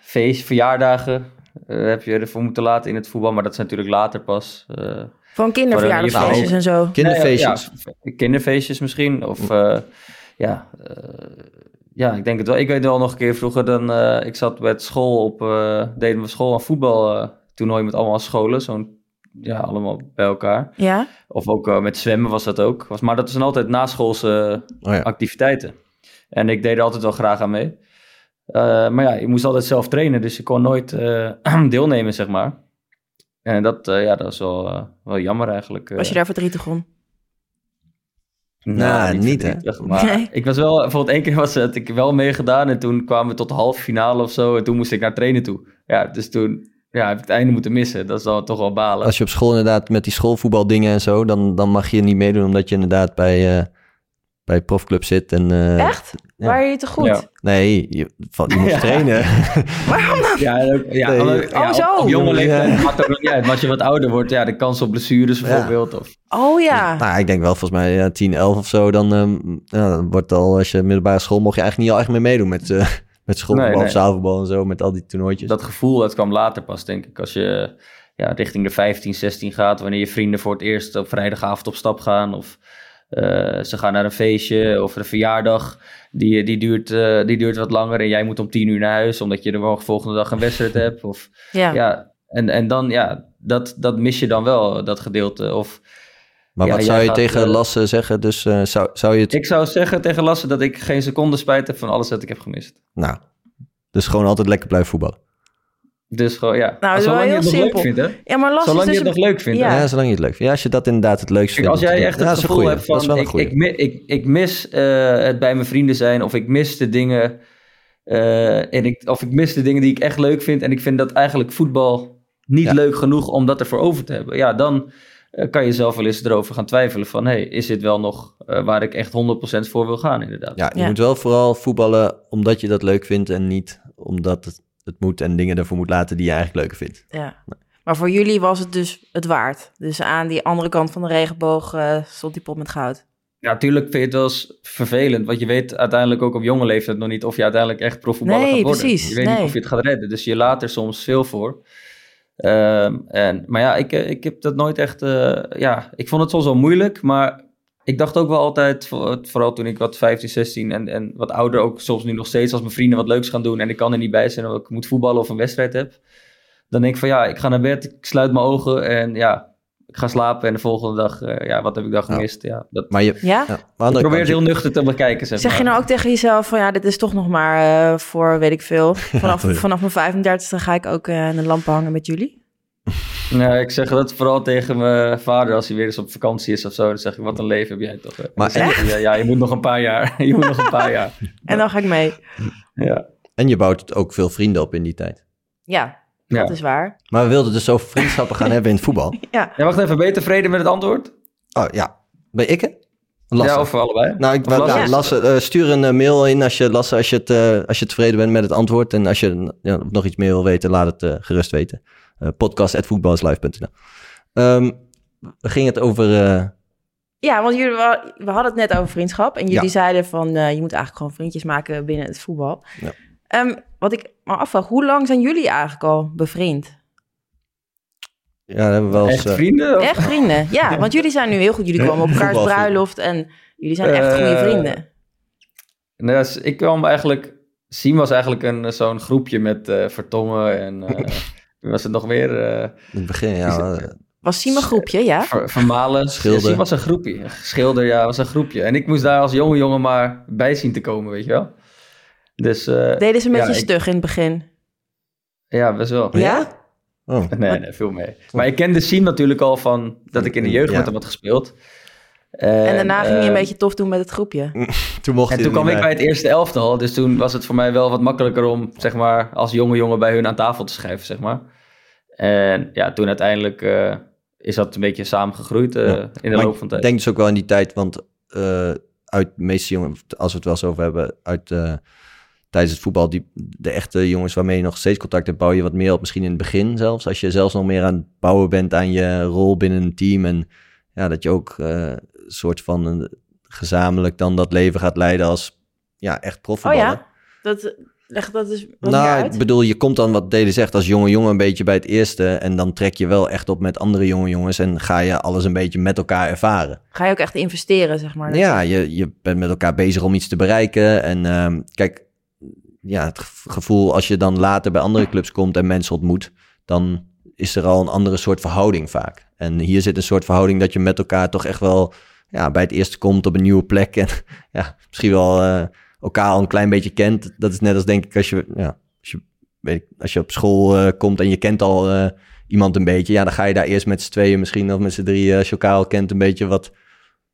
feest, verjaardagen heb je ervoor moeten laten in het voetbal. Maar dat is natuurlijk later pas. Van kinderverjaardagsfeestjes en zo. Kinderfeestjes. Nee, ja, kinderfeestjes misschien. Of ja, uh, ja, ik denk het wel. Ik weet wel nog een keer vroeger, dan, uh, ik zat met school op, uh, deden we school een voetbaltoernooi met allemaal scholen. Zo'n, ja, allemaal bij elkaar. Ja. Of ook met zwemmen was dat ook. Was, maar dat zijn altijd naschoolse oh ja. activiteiten. En ik deed er altijd wel graag aan mee. maar ja, je moest altijd zelf trainen, dus je kon nooit deelnemen, zeg maar. En dat, ja, dat is wel, wel jammer eigenlijk. Was je daar verdrietig om? Nou, nou niet, niet hè? Maar nee. ik was wel, bijvoorbeeld één keer was het, ik wel meegedaan en toen kwamen we tot de halve finale of zo en toen moest ik naar trainen toe. Ja, dus toen ja, heb ik het einde moeten missen. Dat is dan toch wel balen. Als je op school inderdaad met die schoolvoetbaldingen en zo, dan, dan mag je niet meedoen omdat je inderdaad bij, uh, bij profclub zit. En, uh, Echt? Ja. Waar je te goed? Ja. Nee, je, van, je moet ja. trainen. Waarom dan? Ja, ook, ja, nee. oh, zo. Op, op jonge leeftijd maakt ook niet uit. Maar als je wat ouder wordt, ja, de kans op blessures bijvoorbeeld. Of... Oh ja. Dus, nou, ik denk wel volgens mij ja, 10, 11 of zo. Dan, um, ja, dan wordt al, als je middelbare school, mocht je eigenlijk niet al echt meer meedoen met, uh, met schoolvoetbal nee, zaalvoetbal en zo. Met al die toernooitjes. Dat gevoel, dat kwam later pas, denk ik. Als je ja, richting de 15, 16 gaat. Wanneer je vrienden voor het eerst op vrijdagavond op stap gaan. Of uh, ze gaan naar een feestje of een verjaardag. Die, die, duurt, uh, die duurt wat langer en jij moet om tien uur naar huis. Omdat je de volgende dag een wedstrijd hebt. Of, ja. ja. en, en dan, ja, dat, dat mis je dan wel, dat gedeelte. Of, maar ja, wat zou je gaat, tegen uh, Lasse zeggen? Dus uh, zou, zou je het... Ik zou zeggen tegen Lasse dat ik geen seconde spijt heb van alles wat ik heb gemist. Nou, dus gewoon altijd lekker blijven voetballen. Dus gewoon, ja. Nou, dat Maar is wel zolang je het leuk vindt, hè? Ja, maar Las Zolang is je het nog leuk vindt, hè? Ja. Ja. zolang je het leuk vindt. Ja, als je dat inderdaad het leukst vindt. als jij echt Ja, het een gevoel goeie. hebt van, Dat is wel een ik, ik, ik, ik mis eh, het bij mijn vrienden zijn, of ik mis de dingen, eh, en ik, of ik mis de dingen die ik echt leuk vind, en ik vind dat eigenlijk voetbal niet Ja. leuk genoeg om dat ervoor over te hebben. Ja, dan eh, kan je zelf wel eens erover gaan twijfelen van, hey, is dit wel nog waar ik echt 100% voor wil gaan, inderdaad. Ja, je Ja. moet wel vooral voetballen omdat je dat leuk vindt en niet omdat het, het moet en dingen ervoor moet laten die je eigenlijk leuker vindt. Ja. Maar voor jullie was het dus het waard. Dus aan die andere kant van de regenboog eh, stond die pot met goud. Ja, natuurlijk vind je het wel eens vervelend, want je weet uiteindelijk ook op jonge leeftijd nog niet of je uiteindelijk echt profvoetballer Nee, gaat worden. precies, Je weet nee. niet of je het gaat redden, dus je laat er soms veel voor. Ehm, en, maar ja, ik, eh, ik heb dat nooit echt, eh, ja, ik vond het soms wel moeilijk, maar ik dacht ook wel altijd, voor- vooral toen ik wat 15, 16 en, en wat ouder, ook soms nu nog steeds als mijn vrienden wat leuks gaan doen en ik kan er niet bij zijn omdat ik moet voetballen of een wedstrijd heb. Dan denk ik van ja, ik ga naar bed, ik sluit mijn ogen en ja, ik ga slapen en de volgende dag, eh, ja, wat heb ik dan gemist? Ja, dat, Maar je, Ja? ja, maar aan ik probeer het heel nuchter te bekijken, zeg, Zeg je maar. nou ook tegen jezelf van ja, dit is toch nog maar eh, voor weet ik veel. Vanaf, vanaf mijn 35 ga ik ook eh, in de lampen hangen met jullie. Nee, ik zeg dat vooral tegen mijn vader als hij weer eens op vakantie is of zo. Dan zeg ik, wat een leven heb jij toch. hè? Maar ja, ja, je moet nog een paar jaar. je moet nog een paar jaar. En dan ga ik mee. Ja. en je bouwt ook veel vrienden op in die tijd. Ja, Ja. dat is waar. Maar we wilden dus zo vriendschappen gaan hebben in het voetbal. Ja, ja, wacht even. Ben je tevreden met het antwoord? Oh ja, ben ik het? Lasse. Ja, of voor allebei? Nou, ik nou, Lasse, eh, stuur een eh, mail in als je, Lasse, als, je het, eh, als je tevreden bent met het antwoord. En als je ja, nog iets meer wil weten, laat het gerust weten. Uh, podcast.voetballislive.nl Ehm We gingen het over... eh, ja want jullie, we, hadden het net over vriendschap. En jullie Ja. zeiden van eh, je moet eigenlijk gewoon vriendjes maken binnen het voetbal. Ja. Ehm, wat ik me afvraag, hoe lang zijn jullie eigenlijk al bevriend? ja, hebben we wel eens... Echt eh, vrienden? Of- Echt vrienden? Ja, want jullie zijn nu heel goed. Jullie komen op elkaars bruiloft en jullie zijn echt goede Eh, vrienden. Dus ik kwam eigenlijk... Siem was eigenlijk een, eh, zo'n groepje met eh Vertongen en... eh was het nog meer? eh in het begin, ja. Was Siem een groepje, ja? Ver- Vermalen. Schilder. Ja, Siem was een groepje. Schilder, ja, was een groepje. En ik moest daar als jonge jongen maar bij zien te komen, weet je wel. Dus eh, Deden ze een Ja, beetje ik- stug in het begin? ja, best wel. Ja? Oh, Nee, nee, veel mee. Maar ik kende Siem natuurlijk al van dat ik in de jeugd Ja. met hem had gespeeld. En daarna ging je een eh, beetje tof doen met het groepje. toen mocht En toen kwam ik bij het eerste elftal, dus toen was het voor mij wel wat makkelijker om, zeg maar, als jonge jongen bij hun aan tafel te schrijven, zeg maar. En ja, toen uiteindelijk eh, is dat een beetje samengegroeid eh, Ja. in de Maar loop van Ik tijd. denk dus ook wel in die tijd, want eh, uit de meeste jongens, als we het wel eens over hebben, uit eh, tijdens het voetbal, die, de echte jongens waarmee je nog steeds contact hebt, bouw je wat meer op, misschien in het begin zelfs. Als je zelfs nog meer aan het bouwen bent aan je rol binnen een team. En ja, dat je ook eh, een soort van een, gezamenlijk dan dat leven gaat leiden als ja, echt Oh profvoetballer. ja? Dat, leg dat dus Nou, ik bedoel, je komt dan wat Dede zegt als jonge jongen een beetje bij het eerste. En dan trek je wel echt op met andere jonge jongens. En ga je alles een beetje met elkaar ervaren. Ga je ook echt investeren, zeg maar? Ja, je, je bent met elkaar bezig om iets te bereiken. En ehm, kijk, ja, het ge- gevoel als je dan later bij andere clubs komt en mensen ontmoet, dan is er al een andere soort verhouding vaak. En hier zit een soort verhouding dat je met elkaar toch echt wel ja, bij het eerste komt op een nieuwe plek. En ja, misschien wel eh, elkaar al een klein beetje kent. Dat is net als denk ik als je, ja, als je, weet ik, als je op school eh, komt en je kent al eh, iemand een beetje. Ja, dan ga je daar eerst met z'n tweeën misschien of met z'n drieën, als je elkaar al kent, een beetje wat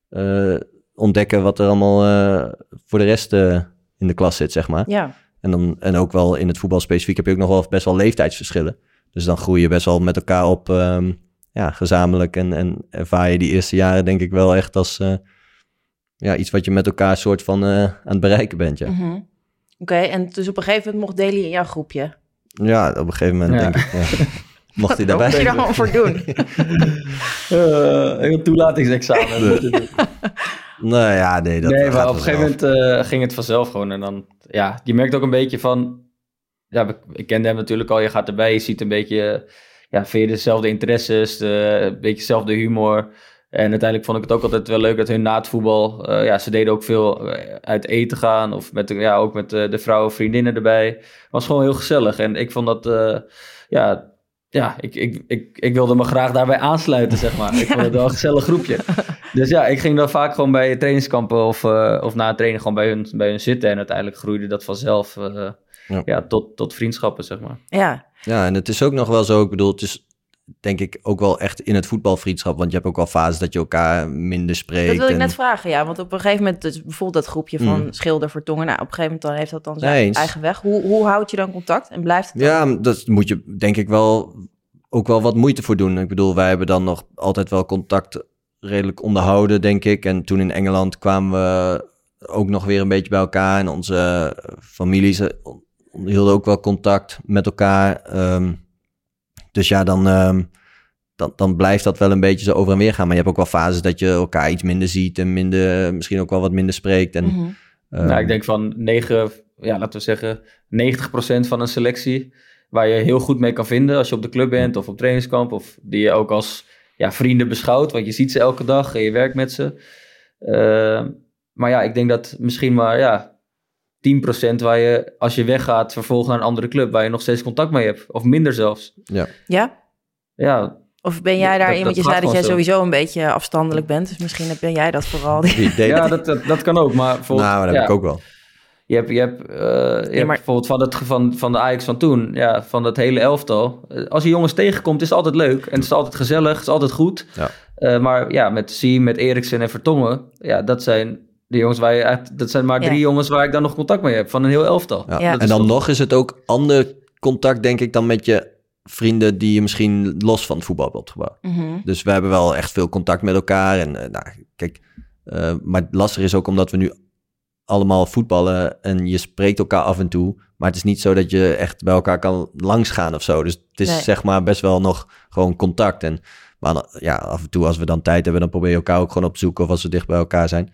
eh, ontdekken wat er allemaal voor de rest in de klas zit, zeg maar. Ja. En, dan, en ook wel in het voetbal specifiek heb je ook nog wel best wel leeftijdsverschillen. Dus dan groei je best wel met elkaar op, ehm, ja, gezamenlijk. En, en ervaar je die eerste jaren denk ik wel echt als ja, iets wat je met elkaar soort van eh, aan het bereiken bent, ja. Mhm. Oké, en dus op een gegeven moment mocht Deli in jouw groepje. Ja, op een gegeven moment Ja. denk ik, ja. mocht hij Wat moet je daarbij. daar allemaal voor doen? Een toelatingsexamen. doen. Nou ja, nee, dat nee, gaat maar op een gegeven moment eh, ging het vanzelf gewoon. En dan, ja, je merkt ook een beetje van... Ja, we- ik kende hem natuurlijk al. Je gaat erbij, je ziet een beetje... Ja, vind je dezelfde interesses, de, een beetje dezelfde humor. En uiteindelijk vond ik het ook altijd wel leuk dat hun na het voetbal... eh, ja, ze deden ook veel eh, uit eten gaan. Of met, de- ja, ook met de, de vrouwen, vriendinnen erbij. Het was gewoon heel gezellig. En ik vond dat... eh, ja, ja ik, ik, ik, ik wilde me graag daarbij aansluiten, zeg maar. Ik vond het wel een gezellig groepje. Dus ja, ik ging dan vaak gewoon bij trainingskampen of, uh, of na het trainen gewoon bij hun, bij hun zitten. En uiteindelijk groeide dat vanzelf uh, ja. ja. tot, tot vriendschappen, zeg maar. Ja. ja, en het is ook nog wel zo, ik bedoel, het is denk ik ook wel echt in het voetbalvriendschap. Want je hebt ook wel fases dat je elkaar minder spreekt. Dat wil ik en... net vragen, ja. Want op een gegeven moment, dus bijvoorbeeld dat groepje van mm. Schilder Vertongen. Nou, op een gegeven moment dan heeft dat dan zijn eigen weg. Hoe, hoe houd je dan contact en blijft het dan? Ja, dat moet je denk ik wel ook wel wat moeite voor doen. Ik bedoel, wij hebben dan nog altijd wel contact redelijk onderhouden, denk ik. En toen in Engeland kwamen we ook nog weer een beetje bij elkaar. En onze families hielden ook wel contact met elkaar. Um, dus ja, dan, uh, dan, dan blijft dat wel een beetje zo over en weer gaan. Maar je hebt ook wel fases dat je elkaar iets minder ziet en minder, misschien ook wel wat minder spreekt. En, mm nou, ik denk van 9, ja, laten we zeggen, 90% van een selectie waar je heel goed mee kan vinden als je op de club bent of op trainingskamp. Of die je ook als ja, vrienden beschouwt, want je ziet ze elke dag en je werkt met ze. Uh, maar ja, ik denk dat misschien maar ja, 10% waar je, als je weggaat, vervolgens naar een andere club, waar je nog steeds contact mee hebt. Of minder zelfs. Ja. Ja? Ja. Of ben jij daar iemand, je zei dat jij sowieso een beetje afstandelijk bent, dus misschien ben jij dat vooral. ja, dat, dat, dat, kan ook, maar... Nou, dat heb ik ook wel. Je hebt, je hebt, uh, je hebt bijvoorbeeld van, het, van, van de Ajax van toen, ja, van dat hele elftal. Als je jongens tegenkomt, is het altijd leuk en het is altijd gezellig, het is altijd goed. Ja. Uh, maar ja, met Siem, met Eriksen en Vertongen, ja, dat zijn de jongens waar je echt, dat zijn maar drie jongens waar ik dan nog contact mee heb van een heel elftal. Ja. En dan nog is het ook ander contact, denk ik, dan met je vrienden die je misschien los van het voetbal wilt gebouwen. Mhm. Dus we hebben wel echt veel contact met elkaar. En uh, nou, kijk, uh, maar lastig is ook omdat we nu allemaal voetballen en je spreekt elkaar af en toe. Maar het is niet zo dat je echt bij elkaar kan langsgaan of zo. Dus het is zeg maar best wel nog gewoon contact. En maar ja, af en toe als we dan tijd hebben, dan probeer je elkaar ook gewoon op te zoeken of als we dicht bij elkaar zijn.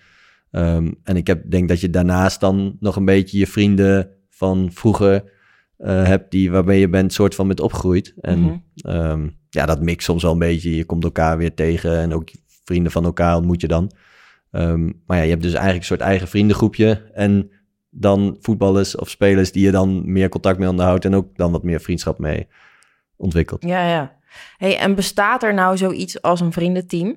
Um, en ik heb, denk dat je daarnaast dan nog een beetje je vrienden van vroeger uh, hebt, die, waarmee je bent soort van met opgegroeid. En mm -hmm. um, ja, dat mixt soms wel een beetje. Je komt elkaar weer tegen en ook vrienden van elkaar ontmoet je dan. Um, maar ja, je hebt dus eigenlijk een soort eigen vriendengroepje. En dan voetballers of spelers die je dan meer contact mee onderhoudt. En ook dan wat meer vriendschap mee ontwikkelt. Ja, ja. Hey, en bestaat er nou zoiets als een vriendenteam?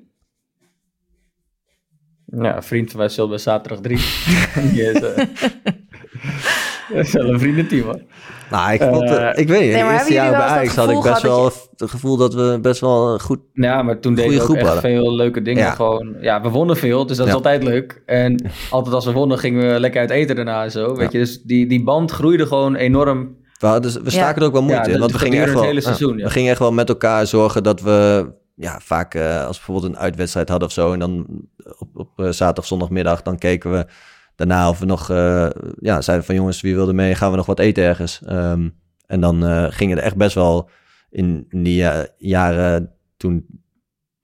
Ja, een vriend van mij bij zaterdag 3. Die is, uh, is wel een vriendenteam hoor. Nou, ik, vond, uh, ik weet niet, nee, eerste jaar bij Ajax had ik best wel je... het gevoel dat we best wel goed Ja, maar toen deden we ook echt hadden. veel leuke dingen. Ja. Gewoon, ja, we wonnen veel, dus dat ja. is altijd leuk. En altijd als we wonnen gingen we lekker uit eten daarna en zo. Weet je, dus die, die band groeide gewoon enorm. We, dus we staken er ook wel moeite in, want we gingen, echt wel, hele seizoen, we gingen echt wel met elkaar zorgen dat we ja, vaak uh, als we bijvoorbeeld een uitwedstrijd hadden of zo. En dan op, op uh, zaterdag, zondagmiddag, dan keken we daarna of we nog, uh, ja, zeiden van jongens, wie wilde mee? Gaan we nog wat eten ergens? Um, en dan gingen er echt best wel in die jaren toen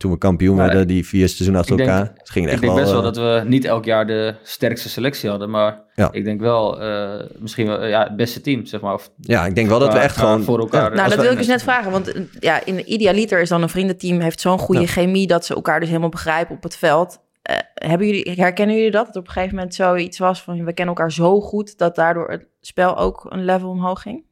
toen we kampioen maar werden, die vier seizoenen achter elkaar. Denk, het ging echt ik denk wel, best wel dat we niet elk jaar de sterkste selectie hadden, maar ja. ik denk wel uh, misschien wel ja, het beste team, zeg maar. Of, ja, ik denk wel dat we echt gewoon voor elkaar. Ja. Nou, dat wil ik dus net vragen, want ja, in idealiter is dan een vriendenteam heeft zo'n goede ja. chemie dat ze elkaar dus helemaal begrijpen op het veld. Uh, hebben jullie, herkennen jullie dat? Dat op een gegeven moment zoiets was van we kennen elkaar zo goed dat daardoor het spel ook een level omhoog ging?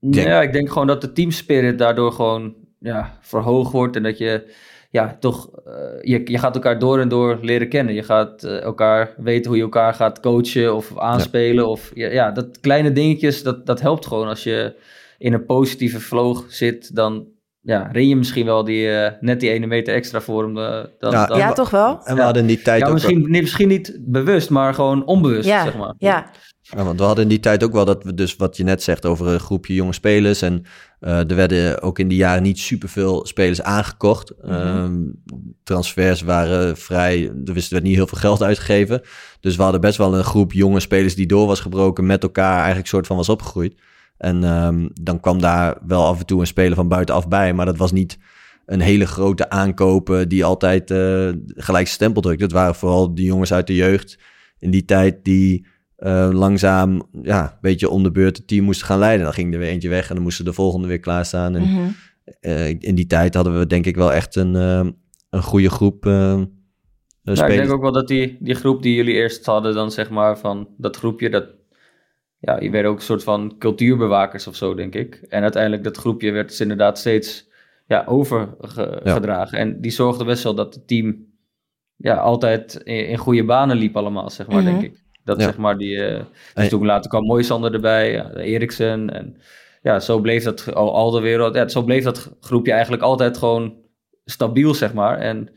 Denk... Ja, ik denk gewoon dat de teamspirit daardoor gewoon ja, verhoogd wordt en dat je ja, toch, uh, je, je gaat elkaar door en door leren kennen. Je gaat uh, elkaar weten hoe je elkaar gaat coachen of aanspelen. Ja. Of ja, ja, dat kleine dingetjes, dat, dat helpt gewoon. Als je in een positieve vloog zit, dan ja, ren je misschien wel die, uh, net die ene meter extra voor hem. dan, ja, dan, ja, toch wel? En we hadden die tijd ja, ook misschien, wel... misschien niet bewust, maar gewoon onbewust, ja, zeg maar. Ja, ja, want we hadden in die tijd ook wel dat we dus wat je net zegt over een groepje jonge spelers. En uh, er werden ook in die jaren niet superveel spelers aangekocht. Mm -hmm. transfers waren vrij, er werd niet heel veel geld uitgegeven. Dus we hadden best wel een groep jonge spelers die door was gebroken met elkaar eigenlijk soort van was opgegroeid. En um, dan kwam daar wel af en toe een speler van buitenaf bij, maar dat was niet een hele grote aankopen die altijd uh, gelijk stempel drukte. Het waren vooral die jongens uit de jeugd in die tijd die uh, langzaam, ja, een beetje om de beurt het team moesten gaan leiden. Dan ging er weer eentje weg en dan moesten de volgende weer klaarstaan. En mm -hmm. uh, in die tijd hadden we denk ik wel echt een, uh, een goede groep ja, ik denk ook wel dat die, die groep die jullie eerst hadden, dan zeg maar van dat groepje, dat ja, je werd ook een soort van cultuurbewakers of zo, denk ik. En uiteindelijk dat groepje werd dus inderdaad steeds ja, overgedragen. Ja. En die zorgde best wel dat het team ja, altijd in, in goede banen liep allemaal, zeg maar, Mhm. denk ik. Dat Ja. zeg maar die... eh, dus Hey. toen later kwam Moisander erbij, ja, Eriksen en ja, zo bleef dat al, al de wereld, ja, zo bleef dat groepje eigenlijk altijd gewoon stabiel, zeg maar. En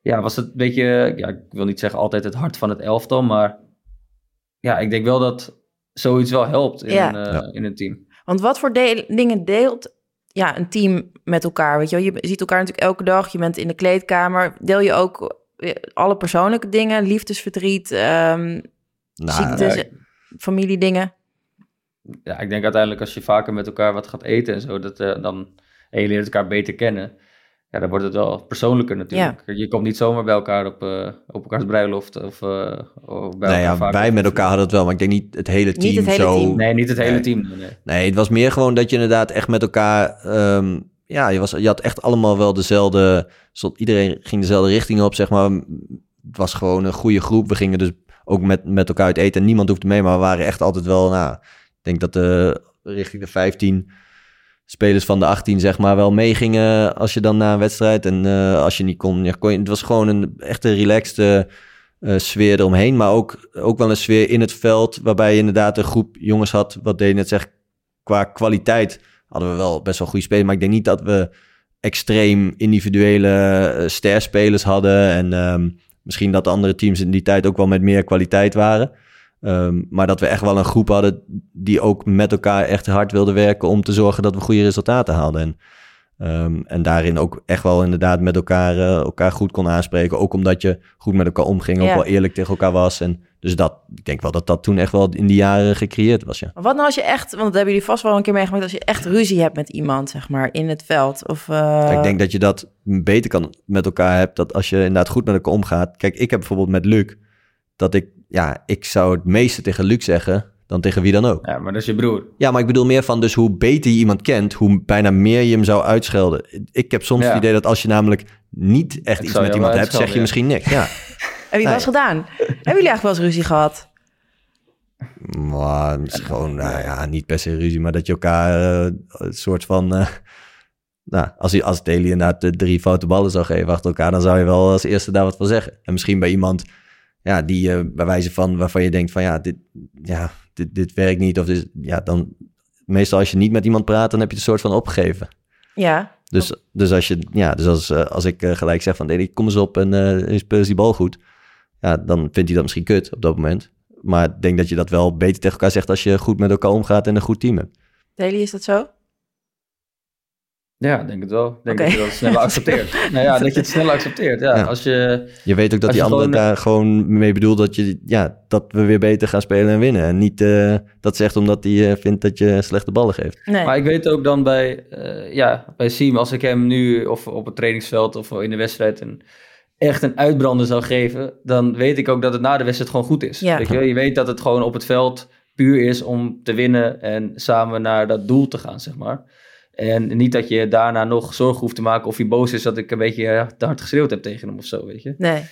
ja, was het een beetje, ja, ik wil niet zeggen altijd het hart van het elftal, maar ja, ik denk wel dat zoiets wel helpt in, Ja. een, eh, Ja. in een team. Want wat voor deel- dingen deelt ja, een team met elkaar? Weet je, wel? je ziet elkaar natuurlijk elke dag. Je bent in de kleedkamer. Deel je ook eh, alle persoonlijke dingen? Liefdesverdriet, ehm Nou, ziektes, ja. familiedingen? Ja, ik denk uiteindelijk als je vaker met elkaar wat gaat eten en zo, dat, eh, dan, en je leert elkaar beter kennen, ja, dan wordt het wel persoonlijker natuurlijk. Je komt niet zomaar bij elkaar op, eh, op elkaars bruiloft of, eh, of bij nou elkaar ja, wij met elkaar hadden het wel, maar ik denk niet het hele Niet team het hele zo. team. Nee, niet het hele Nee. team. Nee, het was meer gewoon dat je inderdaad echt met elkaar. ehm, ja, je, was, je had echt allemaal wel dezelfde. soort- Iedereen ging dezelfde richting op, zeg maar. Het was gewoon een goede groep. We gingen dus ook met, met elkaar uit eten. En niemand hoefde mee, maar we waren echt altijd wel. Nou, ik denk dat de richting de 15 spelers van de 18, zeg maar, wel meegingen als je dan na een wedstrijd. En eh, als je niet kon, ja, kon je, het was gewoon een echte relaxed eh, sfeer eromheen. Maar ook, ook wel een sfeer in het veld, waarbij je inderdaad een groep jongens had, wat deed net zegt, qua kwaliteit hadden we wel best wel goede spelers. Maar ik denk niet dat we extreem individuele eh, sterspelers hadden. En ehm, misschien dat de andere teams in die tijd ook wel met meer kwaliteit waren. Ehm, maar dat we echt wel een groep hadden die ook met elkaar echt hard wilden werken om te zorgen dat we goede resultaten haalden. En, ehm, en daarin ook echt wel inderdaad met elkaar, eh, elkaar goed kon aanspreken. Ook omdat je goed met elkaar omging, ook wel eerlijk tegen elkaar was. En dus dat, ik denk wel dat dat toen echt wel in die jaren gecreëerd was, ja. Maar wat nou als je echt, want dat hebben jullie vast wel een keer meegemaakt, als je echt ruzie hebt met iemand, zeg maar, in het veld? Of, eh, ik denk dat je dat beter kan met elkaar hebt. Dat als je inderdaad goed met elkaar omgaat. Kijk, ik heb bijvoorbeeld met Luc. Dat ik, ja, ik zou het meeste tegen Luc zeggen dan tegen wie dan ook. Ja, maar dat is je broer. Ja, maar ik bedoel meer van dus hoe beter je iemand kent, hoe bijna meer je hem zou uitschelden. Ik heb soms Ja. het idee dat als je namelijk niet echt Ik iets met iemand hebt, zeg je misschien niks. Ja. Heb je het wel eens gedaan? Hebben jullie eigenlijk wel eens ruzie gehad? Maar is gewoon, nou ja, niet per se ruzie, maar dat je elkaar eh, een soort van... eh, nou, als, je, als inderdaad de drie foute ballen zou geven achter elkaar, dan zou je wel als eerste daar wat van zeggen. En misschien bij iemand ja, die eh, bij wijze van waarvan je denkt van ja, dit, ja, dit, dit werkt niet. Of dit, ja, dan meestal als je niet met iemand praat, dan heb je het een soort van opgegeven. Ja. Dus, dus als je, ja, dus als, als ik gelijk zeg van Daly, kom eens op en eens die bal goed. Ja, dan vindt hij dat misschien kut op dat moment. Maar ik denk dat je dat wel beter tegen elkaar zegt als je goed met elkaar omgaat en een goed team hebt. Daily, is dat zo? Ja, ik denk het wel. Ik denk dat je dat sneller accepteert. nou ja, dat je het sneller accepteert. Ja, Ja. als je... Je weet ook dat die andere gewoon- daar gewoon mee bedoelt dat, je, ja, dat we weer beter gaan spelen en winnen. En niet eh, dat zegt omdat hij eh, vindt dat je slechte ballen geeft. Nee. Maar ik weet ook dan bij, eh ja, bij Siem, als ik hem nu of op het trainingsveld of in de wedstrijd een, echt een uitbrander zou geven, dan weet ik ook dat het na de wedstrijd gewoon goed is. Ja. Weet je, je weet dat het gewoon op het veld puur is om te winnen en samen naar dat doel te gaan, zeg maar. En niet dat je daarna nog zorgen hoeft te maken of hij boos is dat ik een beetje te hard geschreeuwd heb tegen hem of zo, weet je. nee.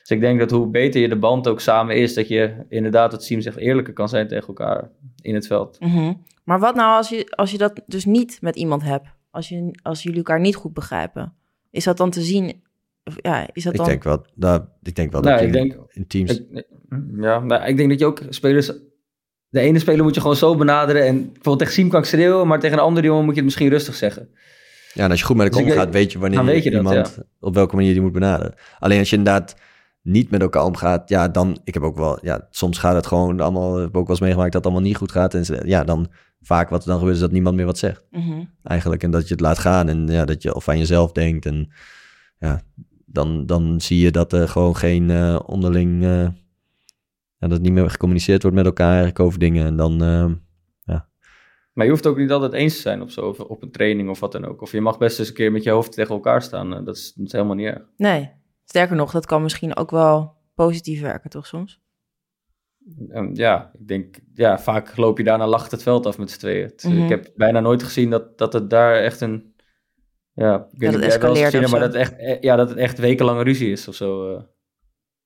Dus ik denk dat hoe beter je de band ook samen is, dat je inderdaad, het Siem zegt, eerlijker kan zijn tegen elkaar in het veld. Mhm. Maar wat nou als je, als je dat dus niet met iemand hebt? Als, je, als jullie elkaar niet goed begrijpen? Is dat dan te zien? Ja, is dat Ik dan... denk wel, dat, ik denk wel Nou, dat je ik denk- in teams... Ik, ja, maar ik denk dat je ook spelers... De ene speler moet je gewoon zo benaderen. En bijvoorbeeld tegen Siem kan ik schreeuwen, maar tegen een andere jongen moet je het misschien rustig zeggen. Ja, en als je goed met elkaar Dus ik- omgaat, weet je wanneer dan je weet je dat, iemand op welke manier die moet benaderen. Alleen als je inderdaad niet met elkaar omgaat, ja, dan, ik heb ook wel, ja, soms gaat het gewoon allemaal, ik heb ook wel eens meegemaakt dat het allemaal niet goed gaat. En ja, dan vaak wat er dan gebeurt is dat niemand meer wat zegt, Mhm. eigenlijk. En dat je het laat gaan en ja, dat je of aan jezelf denkt. En ja, dan, dan zie je dat er gewoon geen eh, onderling, eh, ja, dat niet meer gecommuniceerd wordt met elkaar over dingen. En dan, eh, Maar je hoeft ook niet altijd eens te zijn of zo, of op een training of wat dan ook. Of je mag best eens een keer met je hoofd tegen elkaar staan. Dat is, dat is helemaal niet erg. Nee. Sterker nog, dat kan misschien ook wel positief werken, toch soms? En ja, ik denk, ja, vaak loop je daarna lacht het veld af met z'n tweeën. Mhm. Ik heb bijna nooit gezien dat, dat het daar echt een, ja, ik weet het escaleert gezien maar dat het echt, eh, ja, dat het echt wekenlange ruzie is of zo. eh. Dat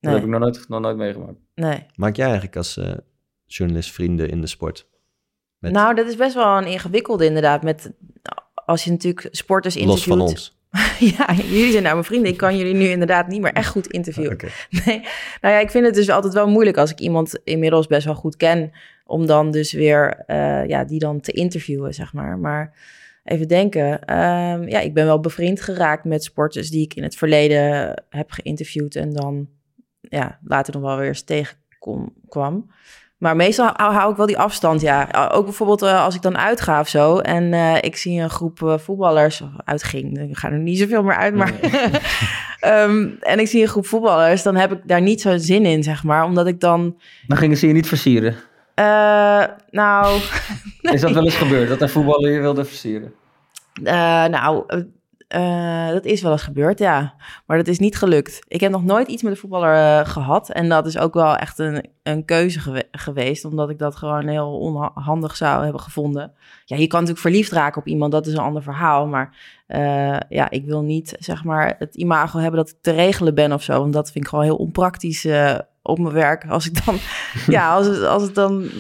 Nee. heb ik nog nooit, nog nooit meegemaakt. Nee. maak jij eigenlijk als eh, journalist vrienden in de sport? Met- Nou, dat is best wel een ingewikkelde inderdaad. Met, als je natuurlijk sporters Los interviewt. van ons. ja, jullie zijn nou mijn vrienden. Ik kan jullie nu inderdaad niet meer echt goed interviewen. Nee, nou ja, ik vind het dus altijd wel moeilijk als ik iemand inmiddels best wel goed ken, om dan dus weer, uh, ja, die dan te interviewen, zeg maar. Maar even denken, um, ja, ik ben wel bevriend geraakt met sporters die ik in het verleden heb geïnterviewd en dan, ja, later nog wel weer eens tegenkwam. Maar meestal hou, ik wel die afstand, ja. Ook bijvoorbeeld uh, als ik dan uitga of zo... en uh, ik zie een groep uh, voetballers... uitging, ik ga er niet zoveel meer uit, maar... um, en ik zie een groep voetballers... dan heb ik daar niet zo zin in, zeg maar. Omdat ik dan... Dan gingen ze je niet versieren? Nou... Is dat wel eens gebeurd, dat een voetballer je wilde versieren? nou, uh, dat is wel eens gebeurd, ja. Maar dat is niet gelukt. Ik heb nog nooit iets met een voetballer uh, gehad. En dat is ook wel echt een, een keuze gewe geweest. Omdat ik dat gewoon heel onhandig zou hebben gevonden. Ja, je kan natuurlijk verliefd raken op iemand. Dat is een ander verhaal. Maar uh, ja, ik wil niet, zeg maar, het imago hebben dat ik te regelen ben of zo. Want dat vind ik gewoon heel onpraktisch op mijn werk. Als ik dan, ja, als het, als het dan,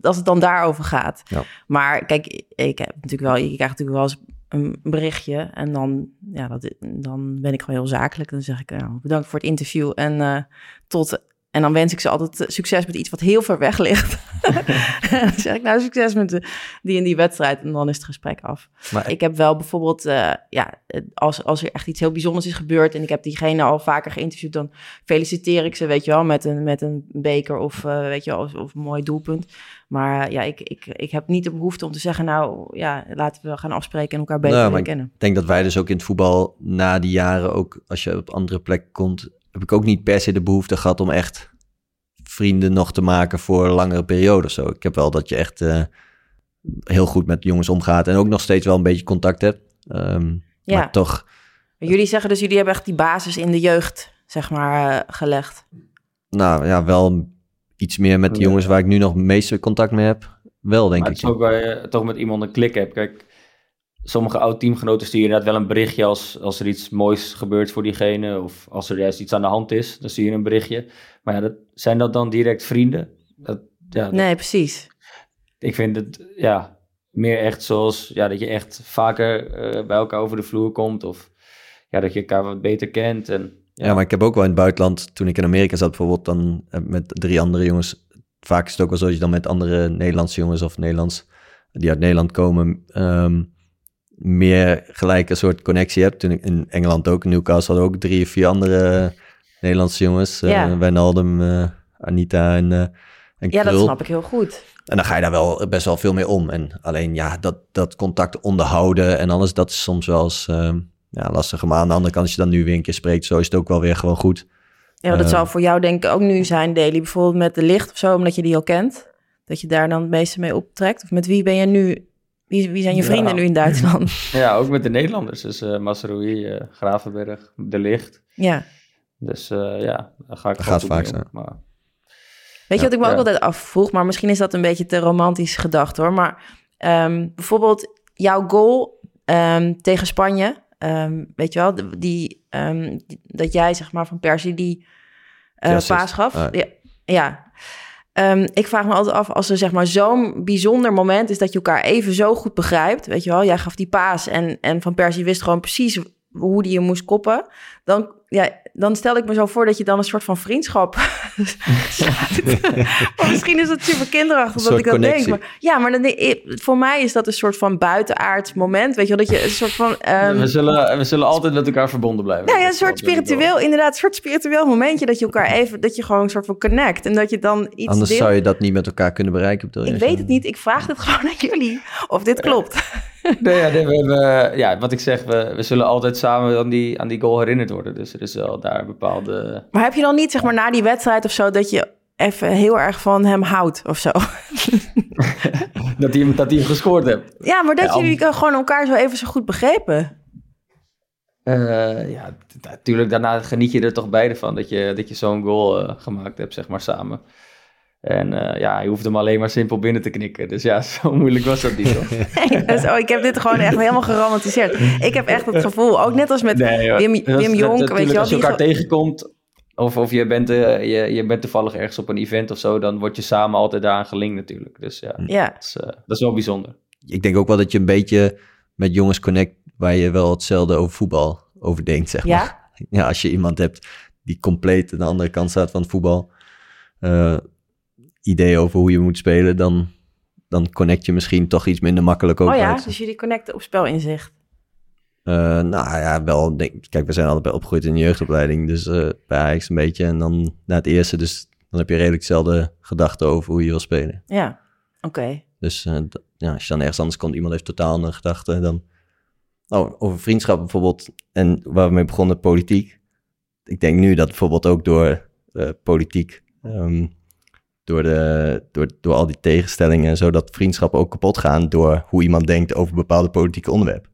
als het dan daarover gaat. Ja. Maar kijk, ik heb natuurlijk wel, je krijgt natuurlijk wel eens een berichtje. En dan, ja, dat, dan ben ik gewoon heel zakelijk. Dan zeg ik, nou, bedankt voor het interview. En uh, tot en dan wens ik ze altijd succes met iets wat heel ver weg ligt. dan zeg ik nou succes met de, die en die wedstrijd. En dan is het gesprek af. Maar ik heb wel bijvoorbeeld, uh, ja, als, als er echt iets heel bijzonders is gebeurd. en ik heb diegene al vaker geïnterviewd. dan feliciteer ik ze, weet je wel, met een, met een beker of, uh, weet je wel, of, of, een mooi doelpunt. Maar ja, ik, ik, ik heb niet de behoefte om te zeggen, nou ja, laten we gaan afspreken en elkaar beter nou, kennen. Ik denk dat wij dus ook in het voetbal na die jaren ook, als je op andere plek komt, heb ik ook niet per se de behoefte gehad om echt vrienden nog te maken voor langere periodes. Zo. Ik heb wel dat je echt uh, heel goed met jongens omgaat en ook nog steeds wel een beetje contact hebt. Um, ja. Maar toch. Jullie zeggen dus, jullie hebben echt die basis in de jeugd, zeg maar, uh, gelegd. Nou ja, wel iets meer met de jongens waar ik nu nog het meeste contact mee heb. Wel, denk maar ik. Het is ook waar je toch met iemand een klik hebt. Kijk, sommige oud-teamgenoten sturen inderdaad wel een berichtje als, als er iets moois gebeurt voor diegene. Of als er juist iets aan de hand is, dan zie je een berichtje. Maar ja, dat, zijn dat dan direct vrienden? Dat, ja, nee, precies. Ik vind het, ja, meer echt zoals, ja, dat je echt vaker uh, bij elkaar over de vloer komt. Of ja, dat je elkaar wat beter kent. En, ja. ja. maar ik heb ook wel in het buitenland, toen ik in Amerika zat bijvoorbeeld, dan eh, met drie andere jongens. Vaak is het ook wel zo dat je dan met andere Nederlandse jongens of Nederlands, die uit Nederland komen, um, meer gelijk een soort connectie hebt. Toen ik in Engeland ook, in Newcastle hadden ook drie of vier andere Nederlandse jongens. Eh, ja. Uh, Wijnaldum, uh, Anita en, uh, en Ja, dat snap ik heel goed. En dan ga je daar wel best wel veel mee om. En alleen ja, dat, dat contact onderhouden en alles, dat is soms wel eens ja, lastig. Maar aan de andere kant, als je dan nu weer een keer spreekt, zo is het ook wel weer gewoon goed. Ja, dat zou voor jou denk ik ook nu zijn, Daily. Bijvoorbeeld met de licht of zo, omdat je die al kent. Dat je daar dan het meeste mee optrekt. Of met wie ben je nu wie, wie zijn je vrienden nu in Duitsland? Ja, ook met de Nederlanders. Dus uh, Masrui, uh, Gravenberg, De Licht. Ja. Dus uh, ja, daar ga ik dat gaat vaak. Maar... Weet je wat ik me ook altijd afvroeg? Maar misschien is dat een beetje te romantisch gedacht hoor. Maar um, bijvoorbeeld jouw goal um, tegen Spanje. Um, weet je wel, die, die, dat jij zeg maar van Persie die paas gaf. Ah. Ja, ja. Um, ik vraag me altijd af, als er zeg maar zo'n bijzonder moment is dat je elkaar even zo goed begrijpt, weet je wel, jij gaf die paas en, en Van Persie wist gewoon precies hoe die je moest koppen, dan ja, dan stel ik me zo voor dat je dan een soort van vriendschap maar misschien is het super kinderachtig dat ik dat denk. Maar, ja, maar dan, voor mij is dat een soort van buitenaards moment. Weet je wel, dat je een soort van... Um, we, zullen, we zullen altijd met elkaar verbonden blijven. Nou ja, een soort spiritueel, inderdaad, een soort spiritueel momentje dat je elkaar even, dat je gewoon een soort van connect. En dat je dan iets Anders zou je dat niet met elkaar kunnen bereiken. Ik weet het niet, ik vraag het gewoon aan jullie of dit klopt. nee, ja, nee, we, ja, wat ik zeg, we, we zullen altijd samen aan die, aan die goal herinnerd worden. Dus er is wel daar een bepaalde... Maar heb je dan niet, zeg maar, na die wedstrijd of zo, dat je even heel erg van hem houdt of zo? dat, hij, dat hem gescoord hebt. Ja, maar dat jullie gewoon elkaar zo even zo goed begrepen. Uh, ja, natuurlijk. Daarna geniet je er toch beide van dat je, dat je zo'n goal uh, gemaakt hebt, zeg maar, samen. En uh, ja, je hoeft hem alleen maar simpel binnen te knikken. Dus ja, zo moeilijk was dat niet. nee, oh, ik heb dit gewoon echt helemaal geromantiseerd. Ik heb echt het gevoel, ook net als met nee, Wim, Wim Jonk. weet je wel, als je elkaar tegenkomt, of, of je, bent, uh, je, je bent toevallig ergens op een event of zo, dan word je samen altijd daaraan gelinkt natuurlijk. Dus ja, ja. Dat, is, uh, dat is wel bijzonder. Ik denk ook wel dat je een beetje met jongens connect waar je wel hetzelfde over voetbal over denkt, zeg Ja? maar. Ja, als je iemand hebt die compleet aan de andere kant staat van het voetbal, eh idee over hoe je moet spelen, dan, dan connect je misschien toch iets minder makkelijk ook. Oh ja, uit. dus jullie connecten op spelinzicht. Eh, nou ja, wel. Denk, kijk, we zijn allebei opgegroeid in de jeugdopleiding. Dus eh bij Ajax een beetje. En dan na het eerste. Dus dan heb je redelijk dezelfde gedachten over hoe je wil spelen. Ja, oké. Dus eh, ja, als je dan ergens anders komt, iemand heeft totaal andere gedachten. Dan... Oh, over vriendschap bijvoorbeeld. En waar we mee begonnen, politiek. Ik denk nu dat bijvoorbeeld ook door politiek. ehm, door, de, door, door al die tegenstellingen en zo, dat vriendschappen ook kapot gaan door hoe iemand denkt over bepaalde politieke onderwerpen.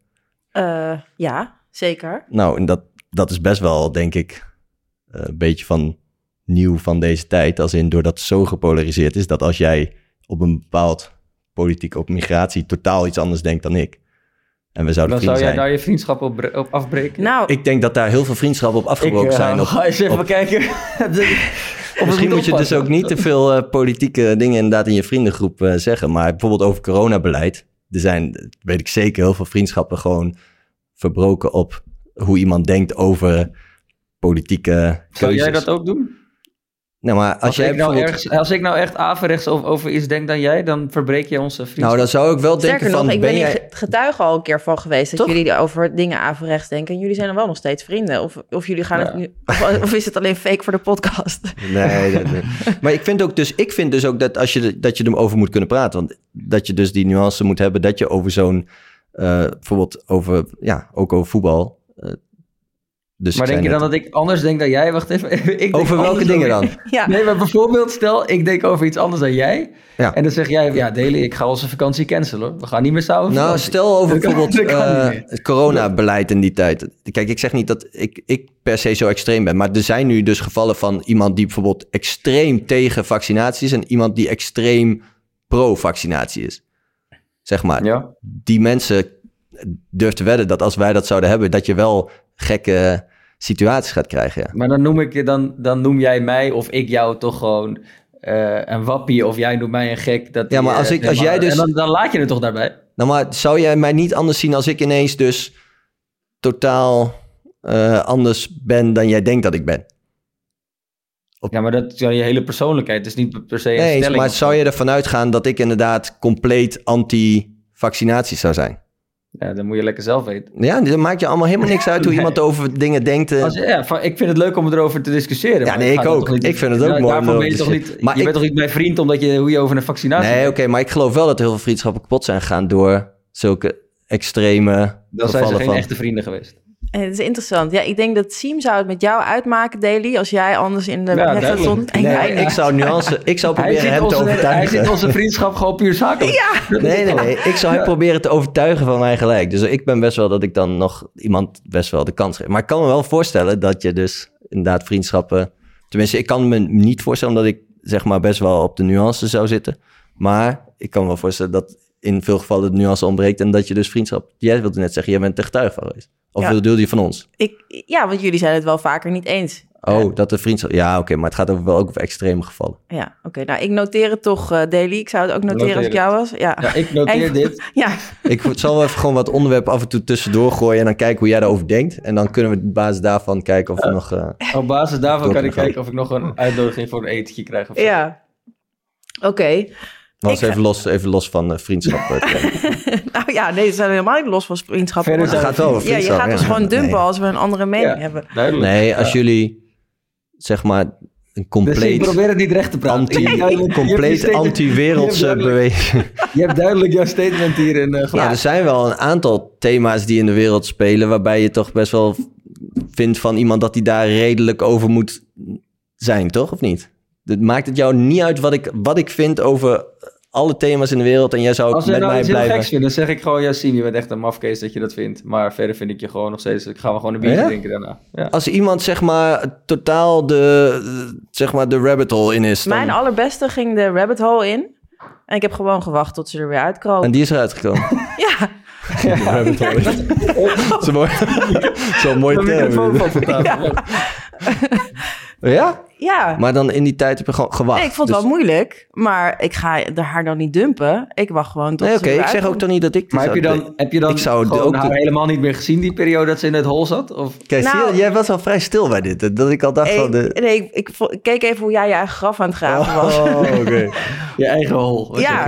Eh, ja, zeker. Nou, en dat, dat is best wel, denk ik, eh, een beetje van nieuw van deze tijd. Als in doordat het zo gepolariseerd is, dat als jij op een bepaald politiek op migratie totaal iets anders denkt dan ik. En we zouden Dan zou jij zijn. daar je vriendschap op, op afbreken? Nou, Ik denk dat daar heel veel vriendschappen op afgebroken eh, zijn. Op, ga eens even op- kijken. misschien moet je dus ook niet te veel eh, politieke dingen inderdaad in je vriendengroep eh, zeggen. Maar bijvoorbeeld over coronabeleid. Er zijn, weet ik zeker, heel veel vriendschappen gewoon verbroken op hoe iemand denkt over politieke keuzes. Zou jij dat ook doen? Nou, maar als, Als, jij ik nou bijvoorbeeld... ergens, als ik nou echt averechts over, over iets denk dan jij, dan verbreek je onze vriendschap. Nou, dan zou ik wel denken sterker van... nog, ik ben ben jij... getuige al een keer van geweest... dat Toch? jullie over dingen averechts denken... en jullie zijn dan wel nog steeds vrienden. Of, of jullie gaan Ja. het nu... Of, of is het alleen fake voor de podcast? Nee, dat- nee. maar ik vind ook dus, ik vind dus ook dat als je dat je erover moet kunnen praten, want dat je dus die nuance moet hebben dat je over zo'n eh, bijvoorbeeld over ja ook over voetbal. Dus maar denk je dan dat ik anders denk dan jij? Wacht even. ik over welke dingen dan? Ja, Nee, maar bijvoorbeeld, stel, ik denk over iets anders dan jij. Ja. En dan zeg jij, ja, Deli, ik ga onze vakantie cancelen. hoor. We gaan niet meer samen Nou, vakantie. stel over Dat bijvoorbeeld eh, het coronabeleid in die tijd. Kijk, ik zeg niet dat ik, ik per se zo extreem ben, maar er zijn nu dus gevallen van iemand die bijvoorbeeld extreem tegen vaccinatie is en iemand die extreem pro-vaccinatie is. Zeg maar. Ja. die mensen durf te wedden dat als wij dat zouden hebben, dat je wel gekke situaties gaat krijgen. Ja. Maar dan noem, ik, dan, dan noem jij mij of ik jou toch gewoon eh, een wappie of jij noemt mij een gek. Dat Ja, maar als eh, ik- als jij dus- En dan, dan laat je het toch daarbij? Nou, maar zou jij mij niet anders zien als ik ineens dus totaal eh, anders ben dan jij denkt dat ik ben? Ja, maar dat is je hele persoonlijkheid. Het is niet per se een Nee, stelling. maar zou zo. je ervan uitgaan dat ik inderdaad compleet anti-vaccinatie zou zijn? Ja, dan moet je lekker zelf weten. Ja, dan maakt je allemaal helemaal niks uit hoe iemand over dingen denkt. eh. Als, ja, van- ik vind het leuk om erover te discussiëren. Ja, nee, ik ook. niet- Ik vind het ook Ja, mooi om Daarvoor ben je toch niet... Maar je ik- bent toch niet mijn vriend omdat je, hoe je over een vaccinatie Nee, oké, maar ik geloof wel dat heel veel vriendschappen kapot zijn gegaan door zulke extreme Dan zijn ze geen van... echte vrienden geweest. En het is interessant. Ja, ik denk dat Siem zou het met jou uitmaken, Daily... als jij anders in de Ja, Nee, jij ik zou nuance, ik zou proberen hem te onze, hij overtuigen. ziet onze vriendschap gewoon puur zakelijk. Ja. Nee, nee, nee. Ik zou hem proberen te overtuigen van mij gelijk. Dus ik ben best wel dat ik dan nog iemand best wel de kans geef. Maar ik kan me wel voorstellen dat je dus inderdaad vriendschappen... Tenminste, ik kan me niet voorstellen omdat ik zeg maar best wel op de nuance zou zitten. Maar ik kan me wel voorstellen dat in veel gevallen de nuance ontbreekt... en dat je dus vriendschap... Jij wilde net zeggen, jij bent de getuige van geweest. Of Ja. bedoelde je van ons? Ik, ja, want jullie zijn het wel vaker niet eens. Oh, dat de vriendschap... Ja, oké, maar het gaat over, wel ook over extreme gevallen. Ja, oké. Nou, ik noteer het toch, eh Daily. Ik zou het ook noteren als ik jou was. Ja, Ja, ik noteer En- dit. ja. Ik zal wel even gewoon wat onderwerpen af en toe tussendoor gooien... en dan kijken hoe jij daarover denkt. En dan kunnen we op basis daarvan kijken of we nog... eh, Op basis daarvan kan ik kijken of ik nog een uitnodiging voor een etentje krijg. Of ja. Oké. Was Ik- even los, even los van eh, vriendschap. eh, nou ja, nee, ze zijn helemaal niet los van vriendschap. Verder Het gaat wel over ja, je vriendschap. gaat dus ja. gewoon dumpen Nee. als we een andere mening Ja. hebben. Duidelijk. Nee, als Ja. jullie zeg maar een Dus ik compleet, probeer het niet recht te praten. anti, compleet anti-wereldse je hebt duidelijk- beweging. Je hebt duidelijk jouw statement hier in uh, Ja, er zijn wel een aantal thema's die in de wereld spelen... waarbij je toch best wel vindt van iemand dat hij daar redelijk over moet zijn, toch? Of niet? Het maakt het jou niet uit wat ik, wat ik vind over alle thema's in de wereld... en jij zou ook Als je met nou mij blijven... geks vindt, dan zeg ik gewoon... Ja, Sim, je bent echt een mafkees dat je dat vindt. Maar verder vind ik je gewoon nog steeds... Ik ga we gewoon een biertje Ja? drinken daarna. Ja. Als iemand zeg maar totaal de, zeg maar, de rabbit hole in is... Dan... Mijn allerbeste ging de rabbit hole in. En ik heb gewoon gewacht tot ze er weer uitkropen. En die is eruit gekomen. Ja, De rabbit hole. Dat is een mooi- dat is wel een mooie Een term. Ja. Ja? Maar dan in die tijd heb je gewoon gewacht. Nee, ik vond het Dus- wel moeilijk, maar ik ga de haar dan niet dumpen. Ik wacht gewoon tot Nee, ze oké. Ik zeg ook toch niet dat ik... Maar heb je dan, heb je dan ik zou gewoon ook de- helemaal niet meer gezien, die periode dat ze in het hol zat? Of? Kijk, zie je, Nou- jij was wel vrij stil bij dit. Dat ik al dacht van... De... Nee, ik, ik keek even hoe jij je eigen graf aan het graven was. Oh, oké. Je eigen hol. Ja.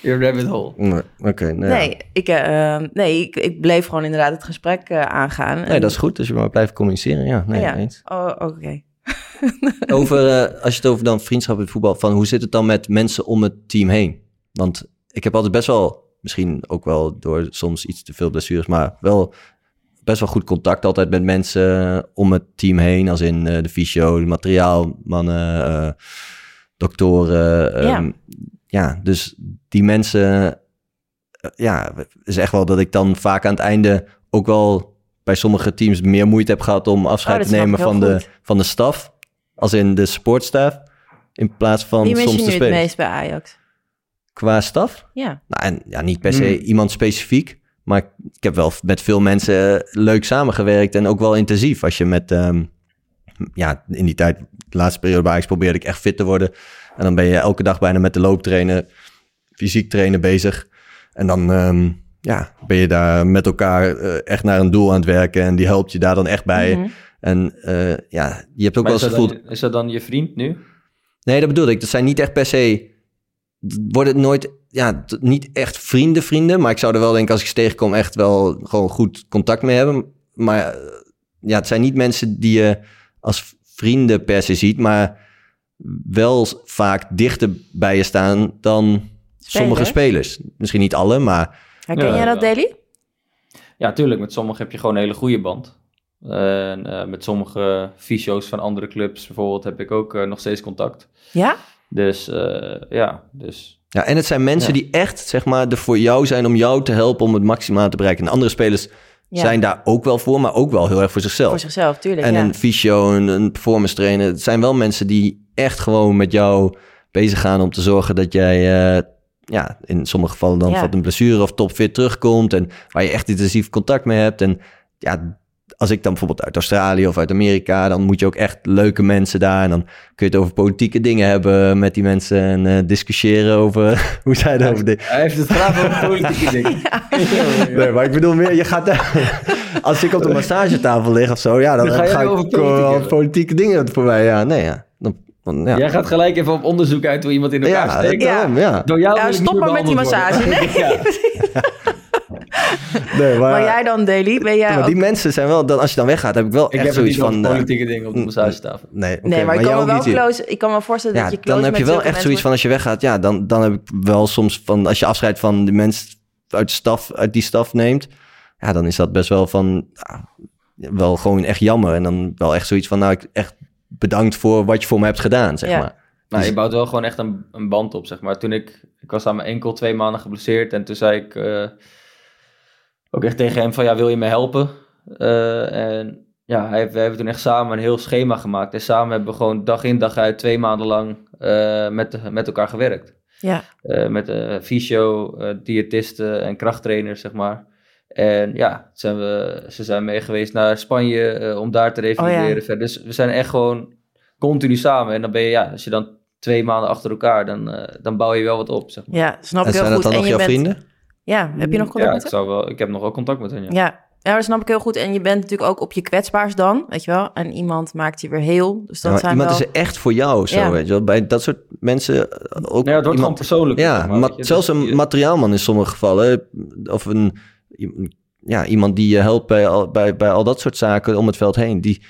Je rabbit hole. Nee, Oké, nee. Nee, ik, eh, nee ik, ik bleef gewoon inderdaad het gesprek eh, aangaan. Nee, dat is goed. Dus je maar blijft communiceren. Ja, nee, ja. eens. Oh, oké. Over, eh, als je het over dan vriendschap in voetbal... Van hoe zit het dan met mensen om het team heen? Want ik heb altijd best wel... Misschien ook wel door soms iets te veel blessures... Maar wel best wel goed contact altijd met mensen om het team heen. Als in eh, de fysio, de materiaalmannen, eh doktoren. Ja. ehm, ja, dus die mensen... ja, is echt wel dat ik dan vaak aan het einde ook wel bij sommige teams meer moeite heb gehad om afscheid Oh, te nemen van de, van de staf. Als in de sportstaf. In plaats van Wie mis soms je de nu het spelers. meest bij Ajax? Qua staf? Ja. Nou, en ja, niet per se Hmm. iemand specifiek. Maar ik heb wel met veel mensen eh, leuk samengewerkt. En ook wel intensief. Als je met... ehm, ja, in die tijd, de laatste periode bij Ajax probeerde ik echt fit te worden. En dan ben je elke dag bijna met de looptrainen, fysiek trainen bezig. En dan ehm, ja, ben je daar met elkaar eh, echt naar een doel aan het werken. En die helpt je daar dan echt bij. Mhm. En eh, ja, je hebt ook Maar wel eens gevoeld... dan, is dat dan je vriend nu? Nee, dat bedoel ik. Dat zijn niet echt per se... Worden nooit... Ja, niet echt vrienden vrienden. Maar ik zou er wel denken als ik ze tegenkom echt wel gewoon goed contact mee hebben. Maar eh, ja, het zijn niet mensen die je als vrienden per se ziet. Maar wel vaak dichter bij je staan dan sommige spelers. Misschien niet alle, maar... Herken Ja, jij dat. Daily? Ja, tuurlijk. Met sommigen heb je gewoon een hele goede band. En eh, met sommige fysio's van andere clubs bijvoorbeeld heb ik ook eh, nog steeds contact. Ja? Dus eh, ja, dus Ja, en het zijn mensen Ja. die echt, zeg maar, er voor jou zijn om jou te helpen om het maximaal te bereiken. En andere spelers Ja. zijn daar ook wel voor, maar ook wel heel erg voor zichzelf. Voor zichzelf, tuurlijk. En ja. een fysio, een, een performance trainer. Het zijn wel mensen die echt gewoon met jou bezig gaan om te zorgen dat jij, eh, ja, in sommige gevallen dan Ja. van een blessure of topfit terugkomt. En waar je echt intensief contact mee hebt. En ja, als ik dan bijvoorbeeld uit Australië of uit Amerika, dan moet je ook echt leuke mensen daar. En dan kun je het over politieke dingen hebben met die mensen en eh, discussiëren over hoe zij daarover denken. hij heeft het graag over politieke dingen. Nee, maar ik bedoel meer, je gaat daar... Als ik op de massagetafel lig of zo, ja, dan, Dan ga ga, jij ik over politiek wel hebben. politieke dingen voorbij. Ja, nee, ja. Ja. Jij gaat gelijk even op onderzoek uit hoe iemand in elkaar ja, steekt. Ja. daarom, ja. Door jou Ja, ik stop maar met die worden. massage. Nee, Ja. precies. Nee, maar, Maar jij dan, Daily? Ben jij maar ook... die mensen zijn wel... Dan, als je dan weggaat, heb ik wel Ik echt heb zoiets van... over eh, politieke dingen op de massagetafel. nee, oké, nee, maar, ik kan, me wel close, ik kan me voorstellen Ja, dat je close dan heb je wel echt zoiets van als je weggaat, ja, dan, dan heb ik wel soms van als je afscheid van de mensen uit de staf, uit die staf neemt, ja, dan is dat best wel van ja, wel gewoon echt jammer en dan wel echt zoiets van nou, ik echt bedankt voor wat je voor me hebt gedaan, zeg Ja. maar. Nou, Dus- je bouwt wel gewoon echt een, een band op, zeg maar. Toen ik, ik was aan mijn enkel twee maanden geblesseerd en toen zei ik eh, ook echt tegen hem van, ja, wil je me helpen? Eh, en ja, hij, we hebben toen echt samen een heel schema gemaakt. En samen hebben we gewoon dag in dag uit twee maanden lang eh, met, met elkaar gewerkt. Ja, Eh, met eh fysio, eh, diëtisten en krachttrainers, zeg maar. En ja, zijn we, ze zijn mee geweest naar Spanje eh, om daar te revalideren. Oh ja. verder. Dus we zijn echt gewoon continu samen. En dan ben je, ja, als je dan twee maanden achter elkaar, dan, eh, dan bouw je wel wat op, zeg maar. ja, snap En ik heel zijn dat goed. dan nog en je jouw bent... vrienden? Ja, heb je nog contact Ja, met ik, zou wel, ik heb nog wel contact met hen, ja. Ja. ja, dat snap ik heel goed. En je bent natuurlijk ook op je kwetsbaars dan, weet je wel. En iemand maakt je weer heel. Dus dat Ja, zijn iemand wel... is er echt voor jou, zo, Ja. weet je wel. Bij dat soort mensen eh, ook Ja, het wordt gewoon iemand, persoonlijk. Ja, maar, je. zelfs Dus een je- materiaalman in sommige gevallen. Of een, ja, iemand die je helpt bij al, bij, bij al dat soort zaken om het veld heen. Die,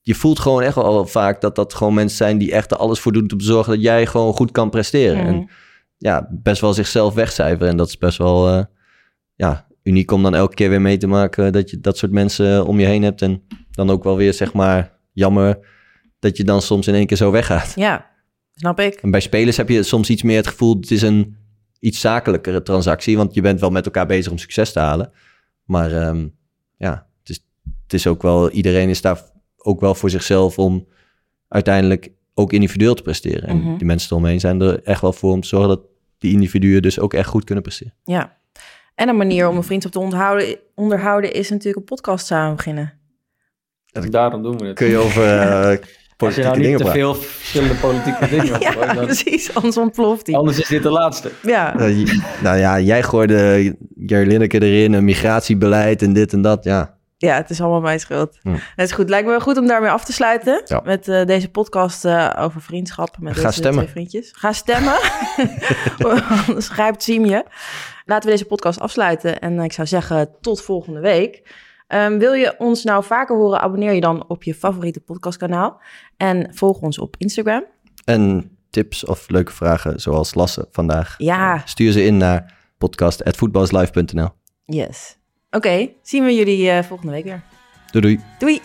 je voelt gewoon echt wel vaak dat dat gewoon mensen zijn die echt er alles voor doen om te zorgen dat jij gewoon goed kan presteren. Mhm. En ja, best wel zichzelf wegcijferen. En dat is best wel eh, ja, uniek om dan elke keer weer mee te maken dat je dat soort mensen om je heen hebt. En dan ook wel weer, zeg maar, jammer dat je dan soms in één keer zo weggaat. Ja, snap ik. En bij spelers heb je soms iets meer het gevoel, het is een iets zakelijkere transactie, want je bent wel met elkaar bezig om succes te halen. Maar ehm, ja, het is, het is ook wel, iedereen is daar ook wel voor zichzelf om uiteindelijk ook individueel te presteren. En Mhm. die mensen eromheen zijn er echt wel voor om te zorgen dat die individuen dus ook echt goed kunnen presteren. Ja. En een manier om een vriendschap te onderhouden, onderhouden is natuurlijk een podcast samen beginnen. Daarom doen we het. Kun je over, eh, Als je nou niet te veel verschillende politieke dingen ja, dan... precies. Anders ontploft hij. Anders is dit de laatste. Ja. nou ja, jij gooide Jerlinneke erin, een migratiebeleid en dit en dat, ja. Ja, het is allemaal mijn schuld. Hm. Het is goed. Lijkt me wel goed om daarmee af te sluiten. Met uh, deze podcast uh, over vriendschap met Ga deze twee vriendjes. Ga stemmen. Anders grijpt Siem je. Laten we deze podcast afsluiten. En ik zou zeggen, tot volgende week. Um, wil je ons nou vaker horen, abonneer je dan op je favoriete podcastkanaal. En volg ons op Instagram. En tips of leuke vragen, zoals Lasse vandaag. Ja. Stuur ze in naar podcast.voetbalslive.nl. Yes. Oké, zien we jullie uh, volgende week weer. Doei doei. Doei.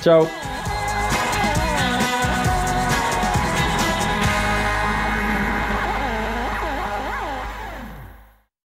Ciao.